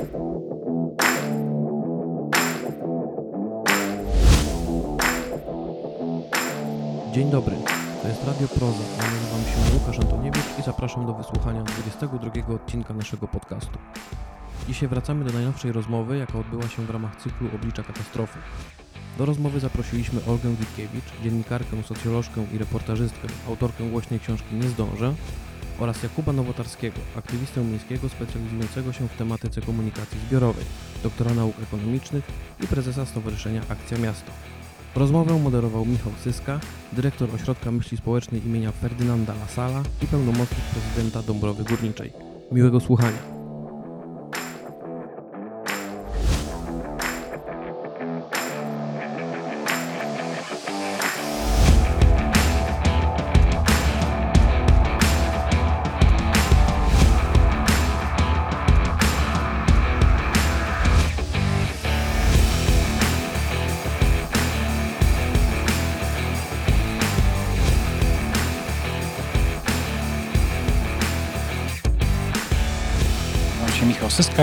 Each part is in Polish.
Dzień dobry, to jest Radio Proza. Ja nazywam się Łukasz Antoniewicz i zapraszam do wysłuchania 22 odcinka naszego podcastu. Dzisiaj wracamy do najnowszej rozmowy, jaka odbyła się w ramach cyklu Oblicza Katastrofy. Do rozmowy zaprosiliśmy Olgę Witkiewicz, dziennikarkę, socjolożkę i reportażystkę, autorkę głośnej książki Nie zdążę oraz Jakuba Nowotarskiego, aktywistę miejskiego specjalizującego się w tematyce komunikacji zbiorowej, doktora nauk ekonomicznych i prezesa Stowarzyszenia Akcja Miasto. Rozmowę moderował Michał Syska, dyrektor Ośrodka Myśli Społecznej imienia Ferdynanda Lasala i pełnomocnik prezydenta Dąbrowy Górniczej. Miłego słuchania.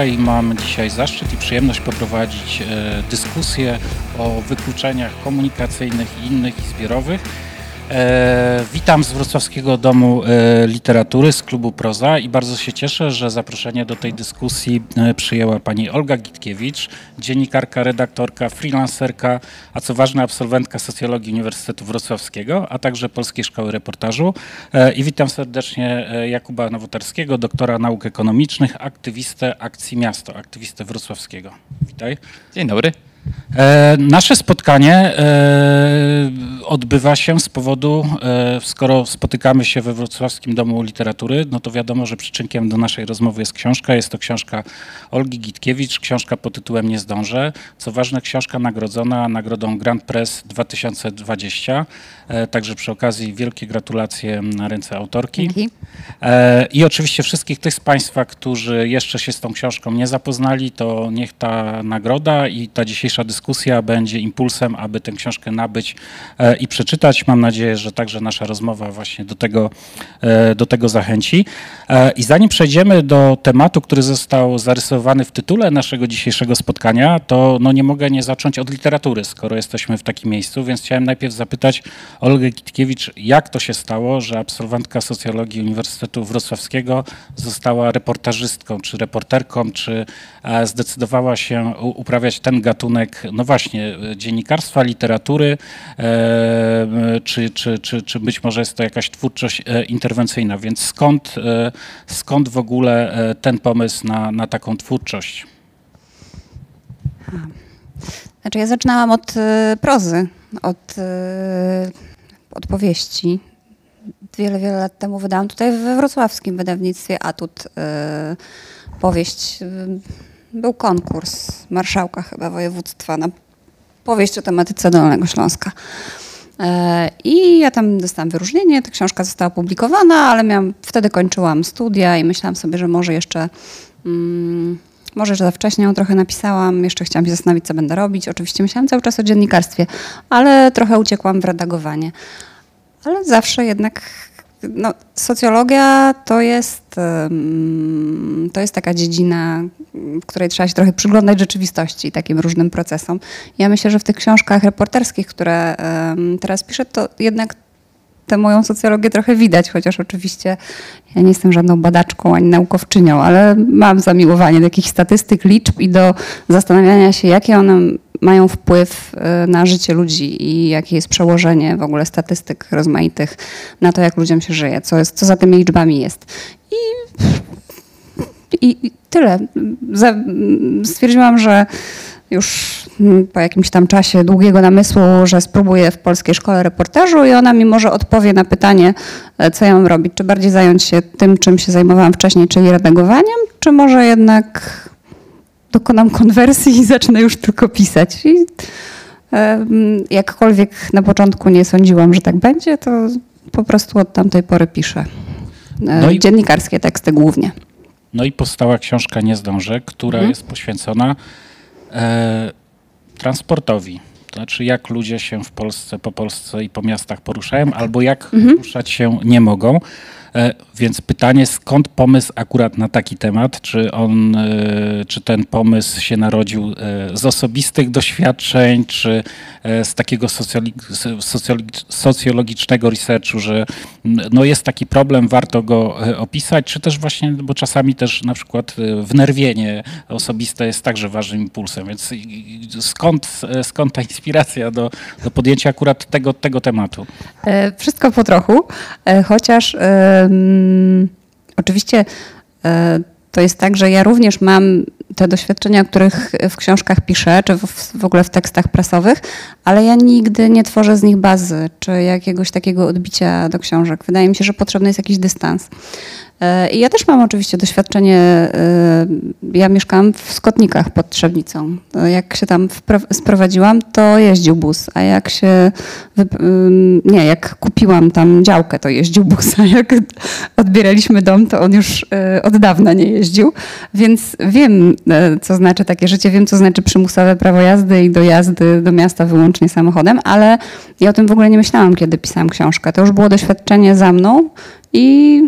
I mam dzisiaj zaszczyt i przyjemność poprowadzić e, dyskusję o wykluczeniach komunikacyjnych i innych i zbiorowych. E, witam z Wrocławskiego Domu e, Literatury z klubu Proza i bardzo się cieszę, że zaproszenie do tej dyskusji e, przyjęła pani Olga Gitkiewicz, dziennikarka, redaktorka, freelancerka, a co ważne absolwentka socjologii Uniwersytetu Wrocławskiego, a także Polskiej Szkoły Reportażu. E, I witam serdecznie e, Jakuba Nowotarskiego, doktora nauk ekonomicznych, aktywistę Akcji Miasto, aktywistę wrocławskiego. Witaj. Dzień dobry. E, nasze spotkanie e, odbywa się z powodu, e, skoro spotykamy się we Wrocławskim Domu Literatury, no to wiadomo, że przyczynkiem do naszej rozmowy jest książka. Jest to książka Olgi Gitkiewicz, książka pod tytułem Nie zdążę. Co ważne, książka nagrodzona nagrodą Grand Press 2020. E, także przy okazji wielkie gratulacje na ręce autorki. Dzięki. I oczywiście wszystkich tych z Państwa, którzy jeszcze się z tą książką nie zapoznali, to niech ta nagroda i ta dzisiejsza dyskusja będzie impulsem, aby tę książkę nabyć e, i przeczytać. Mam nadzieję, że także nasza rozmowa właśnie do tego, e, do tego zachęci. E, I zanim przejdziemy do tematu, który został zarysowany w tytule naszego dzisiejszego spotkania, to no nie mogę nie zacząć od literatury, skoro jesteśmy w takim miejscu, więc chciałem najpierw zapytać Olgę Kitkiewicz, jak to się stało, że absolwentka socjologii Uniwersytetu Wrocławskiego została reportażystką, czy reporterką, czy zdecydowała się uprawiać ten gatunek, no właśnie, e, dziennikarstwa, literatury, e, m, czy, czy, czy, czy być może jest to jakaś twórczość e, interwencyjna, więc skąd, e, skąd w ogóle e, ten pomysł na, na taką twórczość? Znaczy ja zaczynałam od prozy, od, od powieści. Wiele, wiele lat temu wydałam tutaj we wrocławskim wydawnictwie Atut y, powieść. Y, był konkurs marszałka chyba województwa na powieść o tematyce Dolnego Śląska. E, I ja tam dostałam wyróżnienie, ta książka została opublikowana, ale miałam, wtedy kończyłam studia i myślałam sobie, że może jeszcze, mm, może że za wcześnie ją trochę napisałam, jeszcze chciałam się zastanowić, co będę robić. Oczywiście myślałam cały czas o dziennikarstwie, ale trochę uciekłam w redagowanie. Ale zawsze jednak no, socjologia to jest, to jest taka dziedzina, w której trzeba się trochę przyglądać rzeczywistości takim różnym procesom. Ja myślę, że w tych książkach reporterskich, które teraz piszę, to jednak tę moją socjologię trochę widać, chociaż oczywiście ja nie jestem żadną badaczką ani naukowczynią, ale mam zamiłowanie do jakichś statystyk, liczb i do zastanawiania się, jakie one mają wpływ e, na życie ludzi i jakie jest przełożenie w ogóle statystyk rozmaitych na to, jak ludziom się żyje, co, jest, co za tymi liczbami jest. I, i, tyle. Stwierdziłam, że już mm, po jakimś tam czasie długiego namysłu, że spróbuję w Polskiej Szkole Reportażu i ona mi może odpowie na pytanie, e, co ja mam robić. Czy bardziej zająć się tym, czym się zajmowałam wcześniej, czyli redagowaniem, czy może jednak dokonam konwersji i zacznę już tylko pisać. I jakkolwiek na początku nie sądziłam, że tak będzie, to po prostu od tamtej pory piszę. E, No i- Dziennikarskie teksty głównie. No i powstała książka Nie zdążę, która Mhm. jest poświęcona e, transportowi. To znaczy, jak ludzie się w Polsce, po Polsce i po miastach poruszają, albo jak Mhm. ruszać się nie mogą. E, Więc pytanie, skąd pomysł akurat na taki temat? Czy on, e, czy ten pomysł się narodził e, z osobistych doświadczeń, czy z takiego socjologicznego researchu, że no jest taki problem, warto go opisać, czy też właśnie, bo czasami też na przykład wnerwienie osobiste jest także ważnym impulsem, więc skąd, skąd ta inspiracja do, do podjęcia akurat tego, tego tematu? Wszystko po trochu, chociaż oczywiście e, to jest tak, że ja również mam te doświadczenia, o których w książkach piszę, czy w, w ogóle w tekstach prasowych, ale ja nigdy nie tworzę z nich bazy, czy jakiegoś takiego odbicia do książek. Wydaje mi się, że potrzebny jest jakiś dystans. E, I ja też mam oczywiście doświadczenie, e, ja mieszkałam w Skotnikach pod Trzebnicą. To Jak się tam sprowadziłam, to jeździł bus, a jak się, nie, jak kupiłam tam działkę, to jeździł bus, a jak odbieraliśmy dom, to on już e, od dawna nie jeździł, więc wiem, e, co znaczy takie życie, wiem, co znaczy przymusowe prawo jazdy i dojazdy do miasta wyłącznie samochodem, ale ja o tym w ogóle nie myślałam, kiedy pisałam książkę. To już było doświadczenie za mną i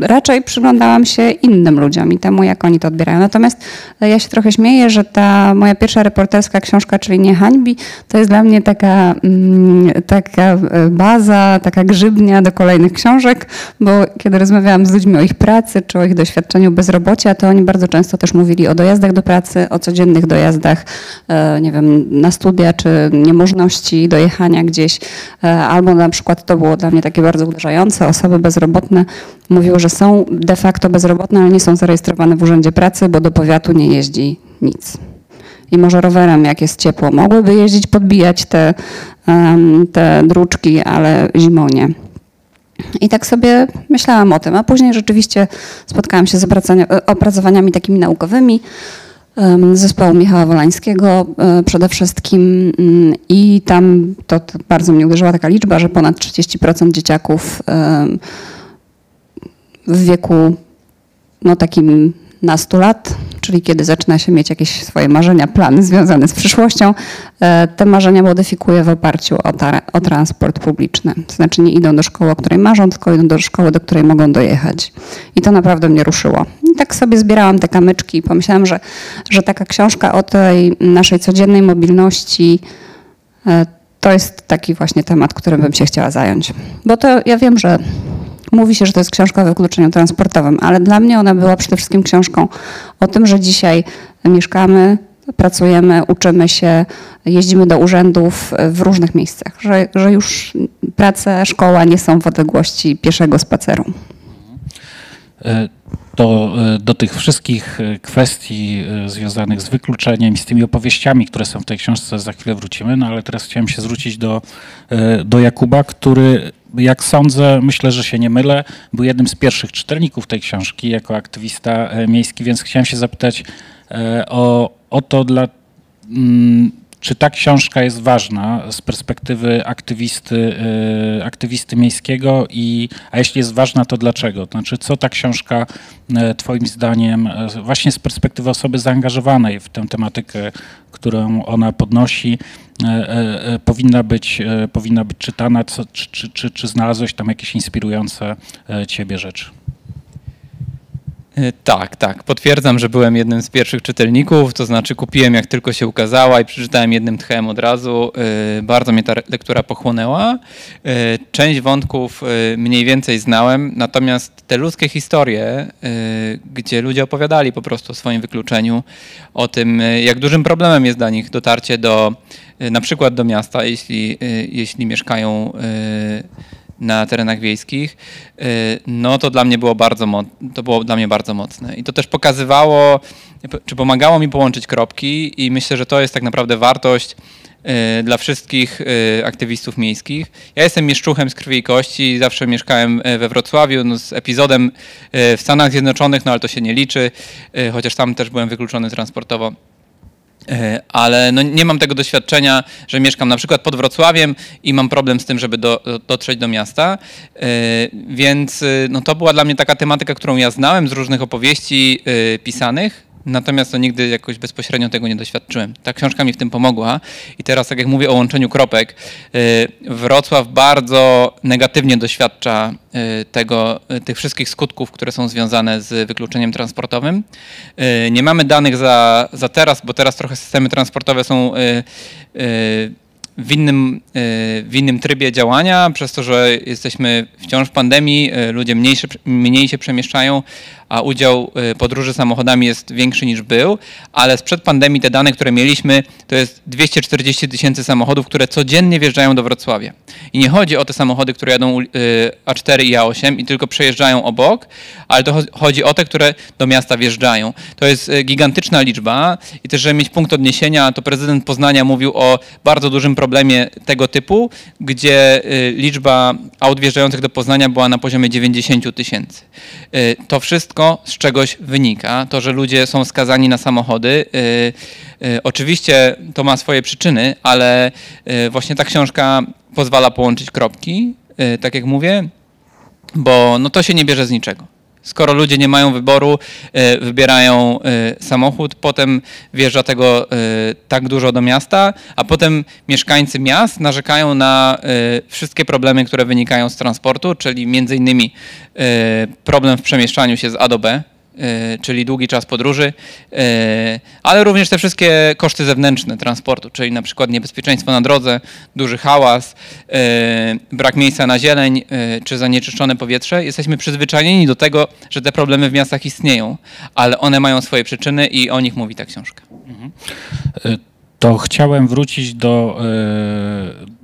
raczej przyglądałam się innym ludziom i temu, jak oni to odbierają. Natomiast e, ja się trochę śmieję, że ta moja pierwsza reporterska książka, czyli Nie hańbi, to jest dla mnie taka, mm, taka e, baza, taka grzybnia do kolejnych książek, bo kiedy rozmawiałam z ludźmi o ich pracy czy o ich doświadczeniu bezrobocia, to oni bardzo często też mówili o dojazdach do pracy, o codziennych dojazdach, e, nie wiem, na studia czy niemożności dojechania gdzieś, albo na przykład to było dla mnie takie bardzo uderzające, osoby bezrobotne mówiły, że są de facto bezrobotne, ale nie są zarejestrowane w Urzędzie Pracy, bo do powiatu nie jeździ nic. I może rowerem, jak jest ciepło, mogłyby jeździć, podbijać te, te druczki, ale zimą nie. I tak sobie myślałam o tym, a później rzeczywiście spotkałam się z opracowaniami takimi naukowymi zespołu Michała Wolańskiego e, przede wszystkim mm, i tam to, bardzo mnie uderzyła taka liczba, że ponad 30% dzieciaków w wieku no takim nastu lat, czyli kiedy zaczyna się mieć jakieś swoje marzenia, plany związane z przyszłością, e, te marzenia modyfikuje w oparciu o, ta, o transport publiczny. To znaczy nie idą do szkoły, o której marzą, tylko idą do szkoły, do której mogą dojechać. I to naprawdę mnie ruszyło. I tak sobie zbierałam te kamyczki i pomyślałam, że, że taka książka o tej naszej codziennej mobilności e, to jest taki właśnie temat, którym bym się chciała zająć. Bo to ja wiem, że Mówi się, że to jest książka o wykluczeniu transportowym, ale dla mnie ona była przede wszystkim książką o tym, że dzisiaj mieszkamy, pracujemy, uczymy się, jeździmy do urzędów w różnych miejscach, że, że już praca, szkoła nie są w odległości pieszego spaceru. E, do, e, do tych wszystkich e, kwestii związanych z wykluczeniem z tymi opowieściami, które są w tej książce, za chwilę wrócimy, no ale teraz chciałem się zwrócić do, do Jakuba, który, jak sądzę, myślę, że się nie mylę, był jednym z pierwszych czytelników tej książki jako aktywista e, miejski, więc chciałem się zapytać e, o, o to, dla, mm, czy ta książka jest ważna z perspektywy aktywisty, y, aktywisty miejskiego i a jeśli jest ważna, to dlaczego? Znaczy, co ta książka y, twoim zdaniem y, właśnie z perspektywy osoby zaangażowanej w tę tematykę, którą ona podnosi, powinna być, powinna być czytana? Co, czy, czy, czy, czy znalazłeś tam jakieś inspirujące ciebie rzeczy? Y, Tak, tak. Potwierdzam, że byłem jednym z pierwszych czytelników, to znaczy kupiłem jak tylko się ukazała i przeczytałem jednym tchem od razu. Y, Bardzo mnie ta lektura pochłonęła. Y, Część wątków mniej więcej znałem, natomiast te ludzkie historie, gdzie ludzie opowiadali po prostu o swoim wykluczeniu, o tym, jak dużym problemem jest dla nich dotarcie do, na przykład do miasta, jeśli, jeśli mieszkają na terenach wiejskich, y, no to dla mnie było bardzo, to było dla mnie bardzo mocne. I to też pokazywało, czy pomagało mi połączyć kropki i myślę, że to jest tak naprawdę wartość y, dla wszystkich y, aktywistów miejskich. Ja jestem mieszczuchem z krwi i kości, zawsze mieszkałem we Wrocławiu, no z epizodem w Stanach Zjednoczonych, no ale to się nie liczy, chociaż tam też byłem wykluczony transportowo. E, ale no nie mam tego doświadczenia, że mieszkam na przykład pod Wrocławiem i mam problem z tym, żeby do, dotrzeć do miasta. E, Więc e, no to była dla mnie taka tematyka, którą ja znałem z różnych opowieści pisanych Natomiast to nigdy jakoś bezpośrednio tego nie doświadczyłem. Ta książka mi w tym pomogła. I teraz, tak jak mówię o łączeniu kropek, y, Wrocław bardzo negatywnie doświadcza y, tego, y, tych wszystkich skutków, które są związane z wykluczeniem transportowym. Nie mamy danych za, za teraz, bo teraz trochę systemy transportowe są w innym, w innym trybie działania, przez to, że jesteśmy wciąż w pandemii, ludzie mniej się, mniej się przemieszczają, a udział y, podróży samochodami jest większy niż był, ale sprzed pandemii te dane, które mieliśmy, to jest 240 tysięcy samochodów, które codziennie wjeżdżają do Wrocławia. I nie chodzi o te samochody, które jadą y, A4 i A8 i tylko przejeżdżają obok, ale to cho- chodzi o te, które do miasta wjeżdżają. To jest y, gigantyczna liczba i też, żeby mieć punkt odniesienia, to prezydent Poznania mówił o bardzo dużym problemie tego typu, gdzie liczba aut wjeżdżających do Poznania była na poziomie 90 tysięcy. To wszystko z czegoś wynika. To, że ludzie są skazani na samochody. y, y, Oczywiście to ma swoje przyczyny, ale y, właśnie ta książka pozwala połączyć kropki, tak jak mówię, bo no to się nie bierze z niczego. Skoro ludzie nie mają wyboru, y, wybierają y, samochód, potem wjeżdża tego y, tak dużo do miasta, a potem mieszkańcy miast narzekają na wszystkie problemy, które wynikają z transportu, czyli między innymi problem w przemieszczaniu się z A do B, czyli długi czas podróży, y, ale również te wszystkie koszty zewnętrzne transportu, czyli na przykład niebezpieczeństwo na drodze, duży hałas, y, brak miejsca na zieleń czy zanieczyszczone powietrze. Jesteśmy przyzwyczajeni do tego, że te problemy w miastach istnieją, ale one mają swoje przyczyny i o nich mówi ta książka. To chciałem wrócić do, e,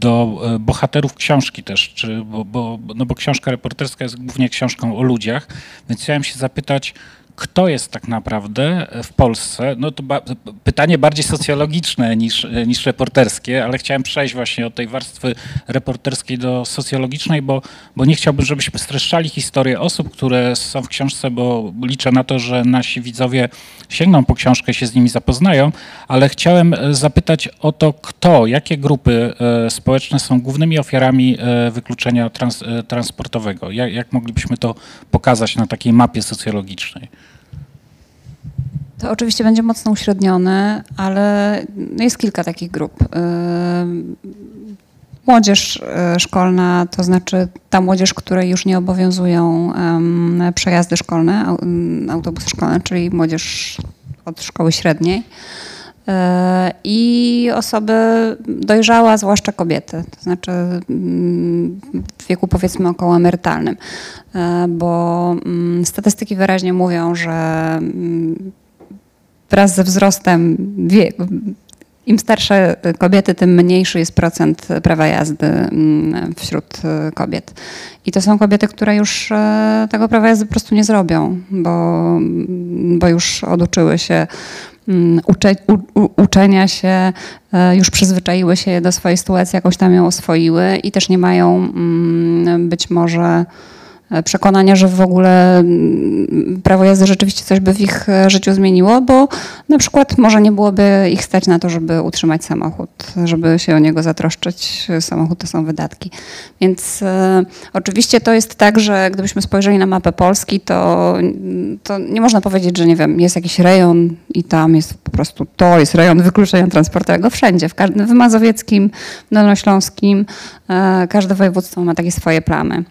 do e, bohaterów książki też, czy, bo, bo, no bo książka reporterska jest głównie książką o ludziach, więc chciałem się zapytać, kto jest tak naprawdę w Polsce? No to ba- pytanie bardziej socjologiczne niż, niż reporterskie, ale chciałem przejść właśnie od tej warstwy reporterskiej do socjologicznej, bo, bo nie chciałbym, żebyśmy streszczali historię osób, które są w książce, bo liczę na to, że nasi widzowie sięgną po książkę się z nimi zapoznają, ale chciałem zapytać o to, kto, jakie grupy e, społeczne są głównymi ofiarami e, wykluczenia trans, e, transportowego. Jak, jak moglibyśmy to pokazać na takiej mapie socjologicznej? To oczywiście będzie mocno uśrednione, ale jest kilka takich grup. Ym, Młodzież y, szkolna, to znaczy ta młodzież, której już nie obowiązują przejazdy szkolne, ym, autobusy szkolne, czyli młodzież od szkoły średniej. Y, I osoby dojrzałe, zwłaszcza kobiety, to znaczy mm, w wieku powiedzmy około emerytalnym, Y, bo mm, statystyki wyraźnie mówią, że mm, wraz ze wzrostem im starsze kobiety, tym mniejszy jest procent prawa jazdy mm, wśród e, kobiet. I to są kobiety, które już e, tego prawa jazdy po prostu nie zrobią, bo, bo już oduczyły się mm, ucze, u, u, uczenia się, e, już przyzwyczaiły się do swojej sytuacji, jakoś tam ją oswoiły i też nie mają mm, być może przekonania, że w ogóle mm, prawo jazdy rzeczywiście coś by w ich e, życiu zmieniło, bo na przykład może nie byłoby ich stać na to, żeby utrzymać samochód, żeby się o niego zatroszczyć. Samochód to są wydatki. Więc e, oczywiście to jest tak, że gdybyśmy spojrzeli na mapę Polski, to, to nie można powiedzieć, że nie wiem, jest jakiś rejon i tam jest po prostu to jest rejon wykluczenia transportowego wszędzie, w, każdym, w Mazowieckim, Dolnośląskim, e, każde województwo ma takie swoje plamy.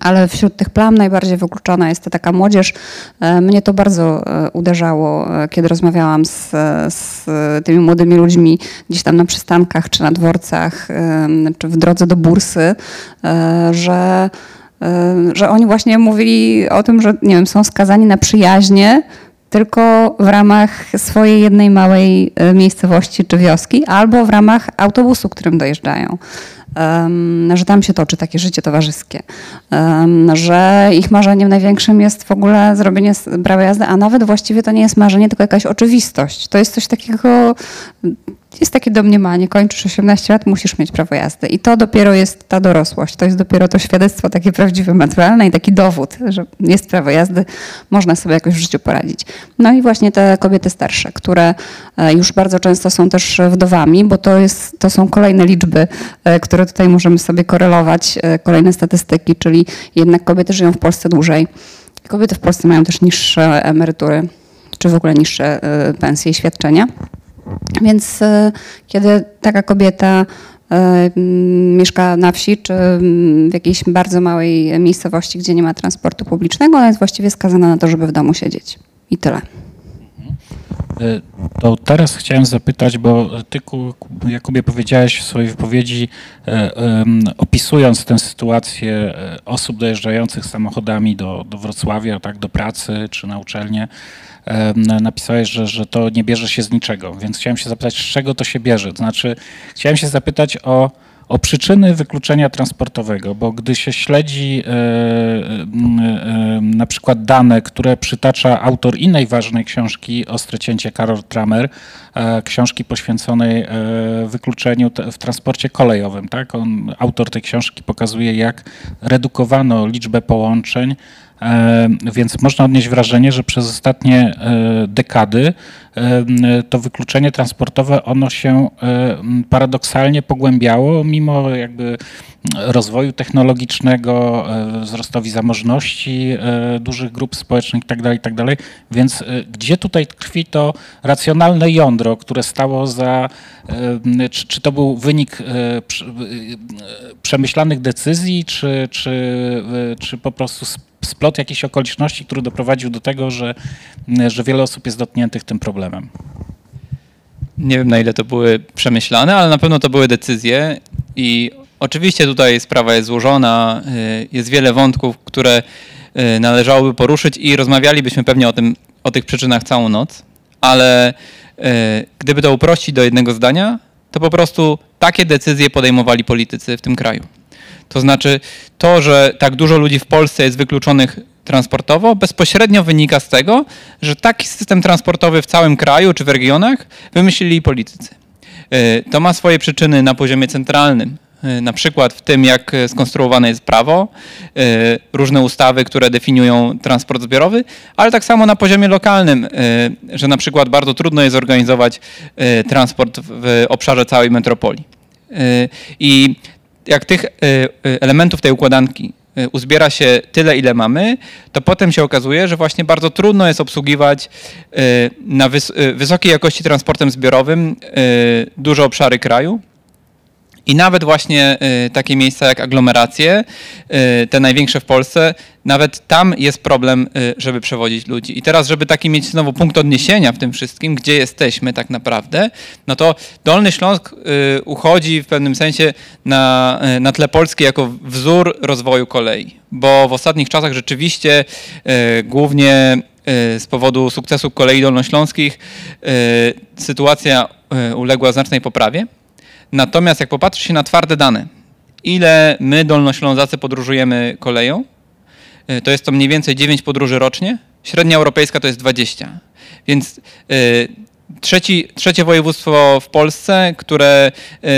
Ale wśród tych plam najbardziej wykluczona jest ta taka młodzież. E, Mnie to bardzo e, uderzało, e, kiedy rozmawiałam z, z tymi młodymi ludźmi gdzieś tam na przystankach, czy na dworcach, czy w drodze do bursy, że, że oni właśnie mówili o tym, że nie wiem, są skazani na przyjaźnie tylko w ramach swojej jednej małej e, miejscowości czy wioski, albo w ramach autobusu, którym dojeżdżają. Em, że tam się toczy takie życie towarzyskie, Em, że ich marzeniem największym jest w ogóle zrobienie prawa jazdy, a nawet właściwie to nie jest marzenie, tylko jakaś oczywistość. To jest coś takiego, jest takie domniemanie, kończysz 18 lat, musisz mieć prawo jazdy. I to dopiero jest ta dorosłość, to jest dopiero to świadectwo takie prawdziwe, materialne i taki dowód, że jest prawo jazdy, można sobie jakoś w życiu poradzić. No i właśnie te kobiety starsze, które e, już bardzo często są też wdowami, bo to, jest, to są kolejne liczby, e, które tutaj możemy sobie korelować, e, kolejne statystyki, czyli jednak kobiety żyją w Polsce dłużej. Kobiety w Polsce mają też niższe emerytury czy w ogóle niższe pensje i świadczenia. Więc y, kiedy taka kobieta mm, mieszka na wsi czy w jakiejś bardzo małej miejscowości, gdzie nie ma transportu publicznego, ona jest właściwie skazana na to, żeby w domu siedzieć. I tyle. Y, To teraz chciałem zapytać, bo ty, Ku- Jakubie, powiedziałeś w swojej wypowiedzi, e, opisując tę sytuację e, osób dojeżdżających samochodami do, do Wrocławia, tak, do pracy czy na uczelnię, napisałeś, że, że to nie bierze się z niczego. Więc chciałem się zapytać, z czego to się bierze? Znaczy, chciałem się zapytać o, o przyczyny wykluczenia transportowego, bo gdy się śledzi e, e, na przykład dane, które przytacza autor innej ważnej książki Ostre cięcie Karol Tramer, e, książki poświęconej wykluczeniu w transporcie kolejowym. Tak? On, autor tej książki pokazuje, jak redukowano liczbę połączeń, Więc można odnieść wrażenie, że przez ostatnie e, dekady e, to wykluczenie transportowe ono się e, paradoksalnie pogłębiało, mimo jakby rozwoju technologicznego, e, wzrostowi zamożności e, dużych grup społecznych itd., itd. Więc e, gdzie tutaj tkwi to racjonalne jądro, które stało za, e, czy, czy to był wynik e, prze- e, przemyślanych decyzji, czy, czy, e, czy po prostu splot jakichś okoliczności, który doprowadził do tego, że, że wiele osób jest dotkniętych tym problemem. Nie wiem na ile to były przemyślane, ale na pewno to były decyzje i oczywiście tutaj sprawa jest złożona, y, jest wiele wątków, które y, należałoby poruszyć i rozmawialibyśmy pewnie o, tym, o tych przyczynach całą noc, ale y, gdyby to uprościć do jednego zdania, to po prostu takie decyzje podejmowali politycy w tym kraju. To znaczy to, że tak dużo ludzi w Polsce jest wykluczonych transportowo, bezpośrednio wynika z tego, że taki system transportowy w całym kraju czy w regionach wymyślili politycy. Y, To ma swoje przyczyny na poziomie centralnym, y, na przykład w tym, jak skonstruowane jest prawo, y, różne ustawy, które definiują transport zbiorowy, ale tak samo na poziomie lokalnym, że na przykład bardzo trudno jest organizować y, transport w obszarze całej metropolii. I jak tych y, y, elementów tej układanki y, uzbiera się tyle, ile mamy, to potem się okazuje, że właśnie bardzo trudno jest obsługiwać na wys wysokiej jakości transportem zbiorowym duże obszary kraju. I nawet właśnie y, takie miejsca jak aglomeracje, y, te największe w Polsce, nawet tam jest problem, y, żeby przewozić ludzi. I teraz, żeby taki mieć znowu punkt odniesienia w tym wszystkim, gdzie jesteśmy tak naprawdę, no to Dolny Śląsk uchodzi w pewnym sensie na, na tle Polski jako wzór rozwoju kolei, bo w ostatnich czasach rzeczywiście głównie z powodu sukcesu kolei dolnośląskich sytuacja uległa znacznej poprawie. Natomiast jak popatrzy się na twarde dane, ile my dolnoślązacy podróżujemy koleją, y, to jest to mniej więcej 9 podróży rocznie. Średnia europejska to jest 20. Więc y, trzeci, trzecie województwo w Polsce, które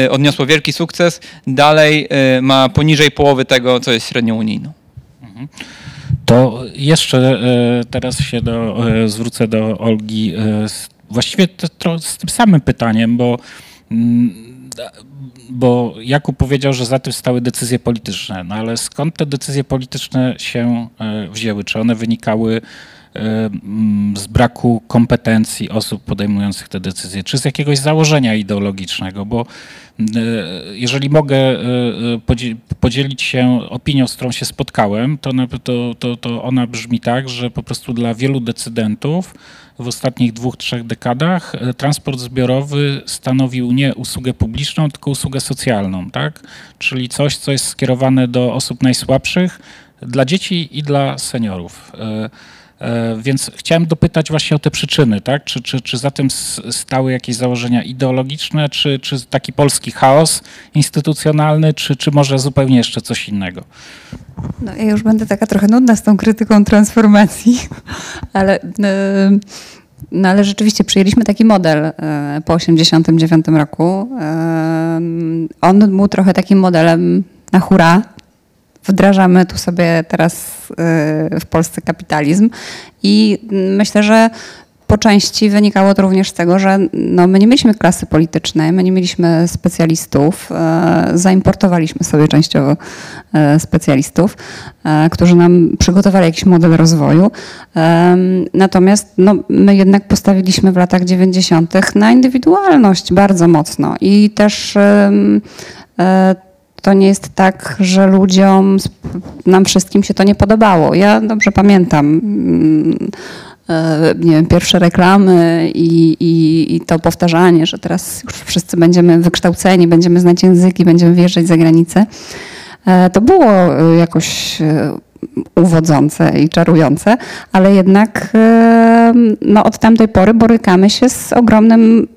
y, odniosło wielki sukces, dalej ma poniżej połowy tego, co jest średnią unijną. To jeszcze e, teraz się do, e, zwrócę do Olgi e, właściwie to, tro- z tym samym pytaniem, bo, mm, bo Jakub powiedział, że za tym stały decyzje polityczne. No ale skąd te decyzje polityczne się e, wzięły? Czy one wynikały e, z braku kompetencji osób podejmujących te decyzje, czy z jakiegoś założenia ideologicznego? Bo e, jeżeli mogę podzie- podzielić się opinią, z którą się spotkałem, to, to ona brzmi tak, że po prostu dla wielu decydentów w ostatnich dwóch, trzech dekadach e, transport zbiorowy stanowił nie usługę publiczną, tylko usługę socjalną, tak? Czyli coś, co jest skierowane do osób najsłabszych, dla dzieci i dla seniorów. E, e, Więc chciałem dopytać właśnie o te przyczyny, tak? Czy, czy, czy za tym stały jakieś założenia ideologiczne, czy, czy taki polski chaos instytucjonalny, czy, czy może zupełnie jeszcze coś innego? No, ja już będę taka trochę nudna z tą krytyką transformacji, ale, y, no, ale rzeczywiście przyjęliśmy taki model y, po 1989 roku. On był trochę takim modelem na hura. Wdrażamy tu sobie teraz y, w Polsce kapitalizm i myślę, że po części wynikało to również z tego, że no, my nie mieliśmy klasy politycznej, my nie mieliśmy specjalistów, e, zaimportowaliśmy sobie częściowo e, specjalistów, którzy nam przygotowali jakiś model rozwoju. Natomiast no, my jednak postawiliśmy w latach 90. na indywidualność bardzo mocno i też e, to nie jest tak, że ludziom, nam wszystkim się to nie podobało. Ja dobrze pamiętam mm, e, nie wiem, pierwsze reklamy i, i, i to powtarzanie, że teraz już wszyscy będziemy wykształceni, będziemy znać języki, będziemy wyjeżdżać za granicę. E, To było e, jakoś uwodzące i czarujące, ale jednak no, od tamtej pory borykamy się z ogromnym,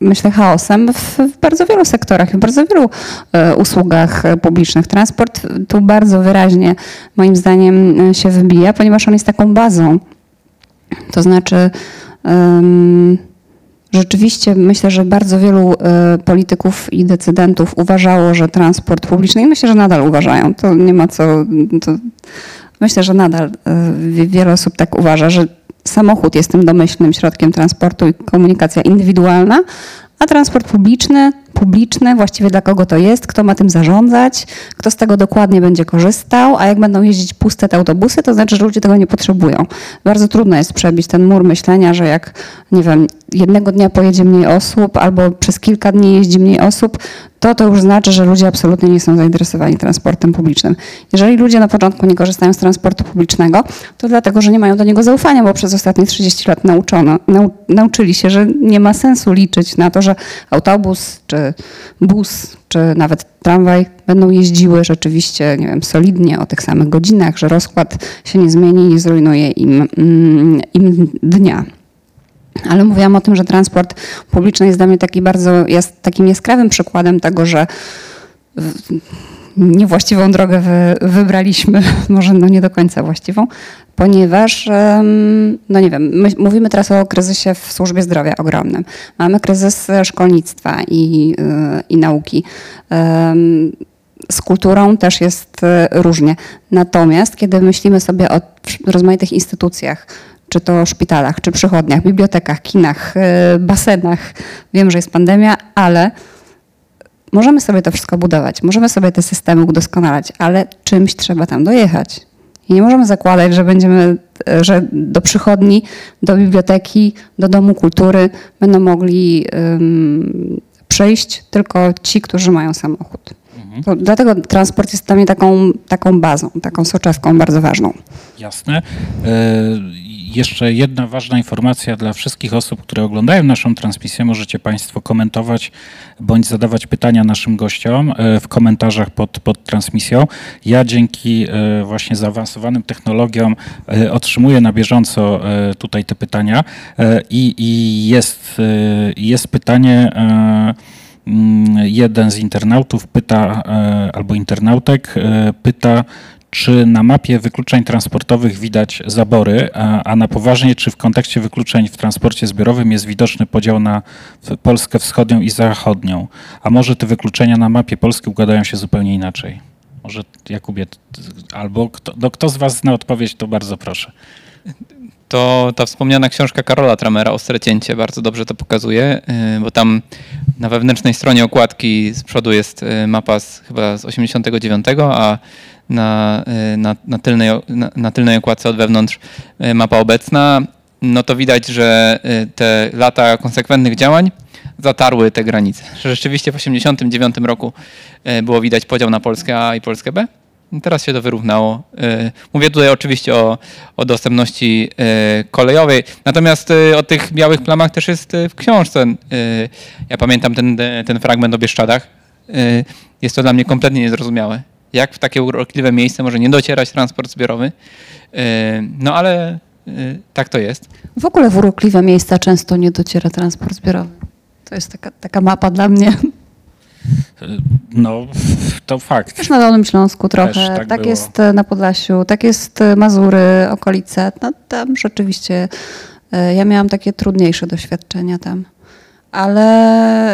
myślę, chaosem w, w bardzo wielu sektorach, w bardzo wielu e, usługach e, publicznych. Transport tu bardzo wyraźnie, moim zdaniem, e, się wybija, ponieważ on jest taką bazą. To znaczy, rzeczywiście myślę, że bardzo wielu e, polityków i decydentów uważało, że transport publiczny, i myślę, że nadal uważają, to nie ma co. Myślę, że nadal e, wie- wiele osób tak uważa, że samochód jest tym domyślnym środkiem transportu i komunikacja indywidualna, a transport publiczny, publiczny, właściwie dla kogo to jest, kto ma tym zarządzać, kto z tego dokładnie będzie korzystał, a jak będą jeździć puste te autobusy, to znaczy, że ludzie tego nie potrzebują. Bardzo trudno jest przebić ten mur myślenia, że jak, nie wiem, jednego dnia pojedzie mniej osób albo przez kilka dni jeździ mniej osób, to to już znaczy, że ludzie absolutnie nie są zainteresowani transportem publicznym. Jeżeli ludzie na początku nie korzystają z transportu publicznego, to dlatego, że nie mają do niego zaufania, bo przez ostatnie 30 lat nauczono, nau, nauczyli się, że nie ma sensu liczyć na to, że autobus czy bus czy nawet tramwaj będą jeździły rzeczywiście, nie wiem, solidnie o tych samych godzinach, że rozkład się nie zmieni, nie zrujnuje im, mm, im dnia. Ale mówiłam o tym, że transport publiczny jest dla mnie taki bardzo, jest takim jaskrawym przykładem tego, że w- niewłaściwą drogę wy, wybraliśmy, może no nie do końca właściwą, ponieważ, no nie wiem, my mówimy teraz o kryzysie w służbie zdrowia ogromnym. Mamy kryzys szkolnictwa i, y, i nauki. Z kulturą też jest y, różnie. Natomiast kiedy myślimy sobie o rozmaitych instytucjach, czy to szpitalach, czy przychodniach, bibliotekach, kinach, basenach, wiem, że jest pandemia, ale możemy sobie to wszystko budować, możemy sobie te systemy udoskonalać, ale czymś trzeba tam dojechać. I nie możemy zakładać, że będziemy, e, że do przychodni, do biblioteki, do domu kultury będą mogli ym, przyjść tylko ci, którzy mają samochód. To dlatego transport jest dla mnie taką, taką bazą, taką soczewką bardzo ważną. Jasne. Jeszcze jedna ważna informacja dla wszystkich osób, które oglądają naszą transmisję. Możecie Państwo komentować bądź zadawać pytania naszym gościom e, w komentarzach pod, pod transmisją. Ja dzięki e, właśnie zaawansowanym technologiom e, otrzymuję na bieżąco tutaj te pytania i, i jest, jest pytanie. mm, Jeden z internautów pyta, albo internautek pyta, czy na mapie wykluczeń transportowych widać zabory, a, a na poważnie, czy w kontekście wykluczeń w transporcie zbiorowym jest widoczny podział na Polskę wschodnią i zachodnią? A może te wykluczenia na mapie Polski układają się zupełnie inaczej? Może Jakubie, albo kto, no kto z Was zna odpowiedź, to bardzo proszę. To ta wspomniana książka Karola Tramera Ostre cięcie bardzo dobrze to pokazuje, yy, bo tam na wewnętrznej stronie okładki z przodu jest yy, mapa z, chyba z 89, a na, yy, na, na, tylnej, na, na tylnej okładce od wewnątrz yy, mapa obecna. No to widać, że yy, te lata konsekwentnych działań zatarły te granice. Rzeczywiście w 89 roku było widać podział na Polskę A i Polskę B. Teraz się to wyrównało. Y, Mówię tutaj oczywiście o, o dostępności y, kolejowej, natomiast y, o tych białych plamach też jest y, w książce. Y, Ja pamiętam ten, ten fragment o Bieszczadach. Y, Jest to dla mnie kompletnie niezrozumiałe. Jak w takie urokliwe miejsce może nie docierać transport zbiorowy? Y, No ale y, tak to jest. W ogóle w urokliwe miejsca często nie dociera transport zbiorowy. To jest taka, taka mapa dla mnie. No, to fakt. Też na Dolnym Śląsku trochę. Też tak tak jest e, na Podlasiu, tak jest e, Mazury, okolice. No, tam rzeczywiście e, ja miałam takie trudniejsze doświadczenia tam. Ale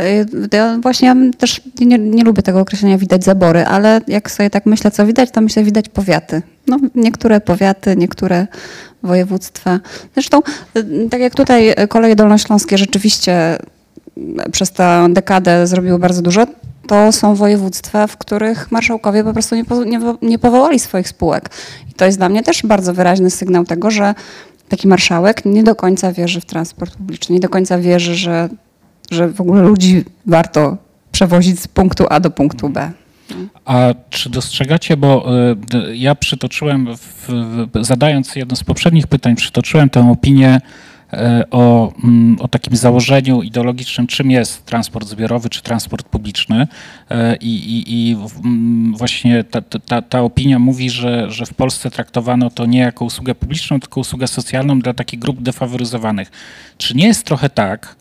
e, ja właśnie ja też nie, nie lubię tego określenia widać zabory, ale jak sobie tak myślę, co widać, to myślę widać powiaty. No, niektóre powiaty, niektóre województwa. Zresztą, y, tak jak tutaj koleje dolnośląskie rzeczywiście y, przez tę dekadę zrobiły bardzo dużo, to są województwa, w których marszałkowie po prostu nie, nie, nie powołali swoich spółek. I to jest dla mnie też bardzo wyraźny sygnał tego, że taki marszałek nie do końca wierzy w transport publiczny, nie do końca wierzy, że, że w ogóle ludzi warto przewozić z punktu A do punktu B. A czy dostrzegacie, bo d- ja przytoczyłem, w, zadając jedno z poprzednich pytań, przytoczyłem tę opinię y, o, mm, o takim założeniu ideologicznym, czym jest transport zbiorowy czy transport publiczny. Y, I, i, i mm, właśnie ta, ta- ta, opinia mówi, że, że w Polsce traktowano to nie jako usługę publiczną, tylko usługę socjalną dla takich grup defaworyzowanych. Czy nie jest trochę tak, e,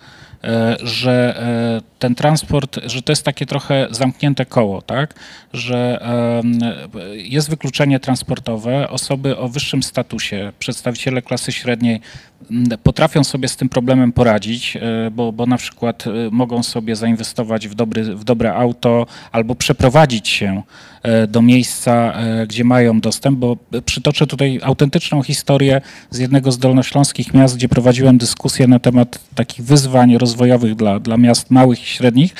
że e, ten transport, że to jest takie trochę zamknięte koło, tak? Że jest wykluczenie transportowe, osoby o wyższym statusie, przedstawiciele klasy średniej potrafią sobie z tym problemem poradzić, e, bo, bo na przykład e, mogą sobie zainwestować w, dobry, w dobre auto albo przeprowadzić się e, do miejsca, e, gdzie mają dostęp, bo przytoczę tutaj autentyczną historię z jednego z dolnośląskich miast, gdzie prowadziłem dyskusję na temat takich wyzwań rozwojowych dla, dla miast małych i średnich.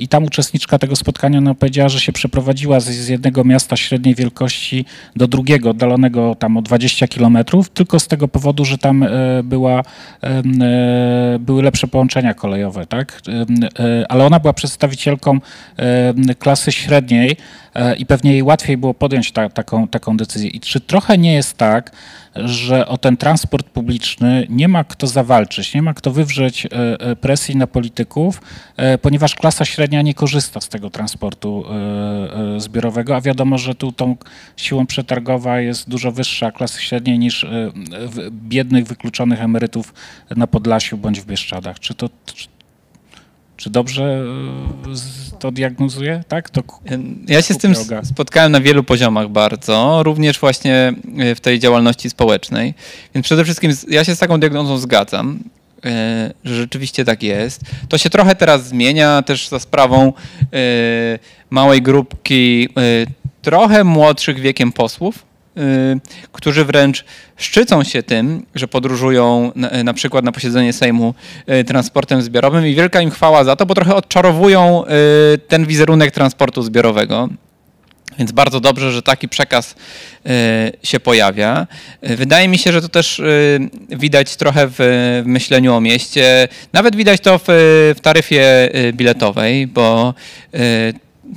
I tam uczestniczka tego spotkania no, powiedziała, że się przeprowadziła z, z jednego miasta średniej wielkości do drugiego, oddalonego tam o 20 kilometrów, tylko z tego powodu, że tam e, była, e, były lepsze połączenia kolejowe, tak? E, ale ona była przedstawicielką klasy średniej e, i pewnie jej łatwiej było podjąć ta, taką, taką decyzję. I czy trochę nie jest tak, że o ten transport publiczny nie ma kto zawalczyć, nie ma kto wywrzeć e, e, presji na polityków, e, ponieważ klasa średnia nie korzysta z tego transportu zbiorowego, a wiadomo, że tu tą siłą przetargowa jest dużo wyższa klasy średniej niż biednych, wykluczonych emerytów na Podlasiu bądź w Bieszczadach. Czy to, czy, czy dobrze e, to diagnozuję? Tak? To Ja się z tym spotkałem na wielu poziomach bardzo, również właśnie e, w tej działalności społecznej. Więc przede wszystkim ja się z taką diagnozą zgadzam, e, że rzeczywiście tak jest. To się trochę teraz zmienia też za sprawą małej grupki trochę młodszych wiekiem posłów, którzy wręcz szczycą się tym, że podróżują na, na przykład na posiedzenie Sejmu e, transportem zbiorowym i wielka im chwała za to, bo trochę odczarowują ten wizerunek transportu zbiorowego. Więc bardzo dobrze, że taki przekaz się pojawia. Wydaje mi się, że to też widać trochę w, myśleniu o mieście. Nawet widać to w, taryfie biletowej, bo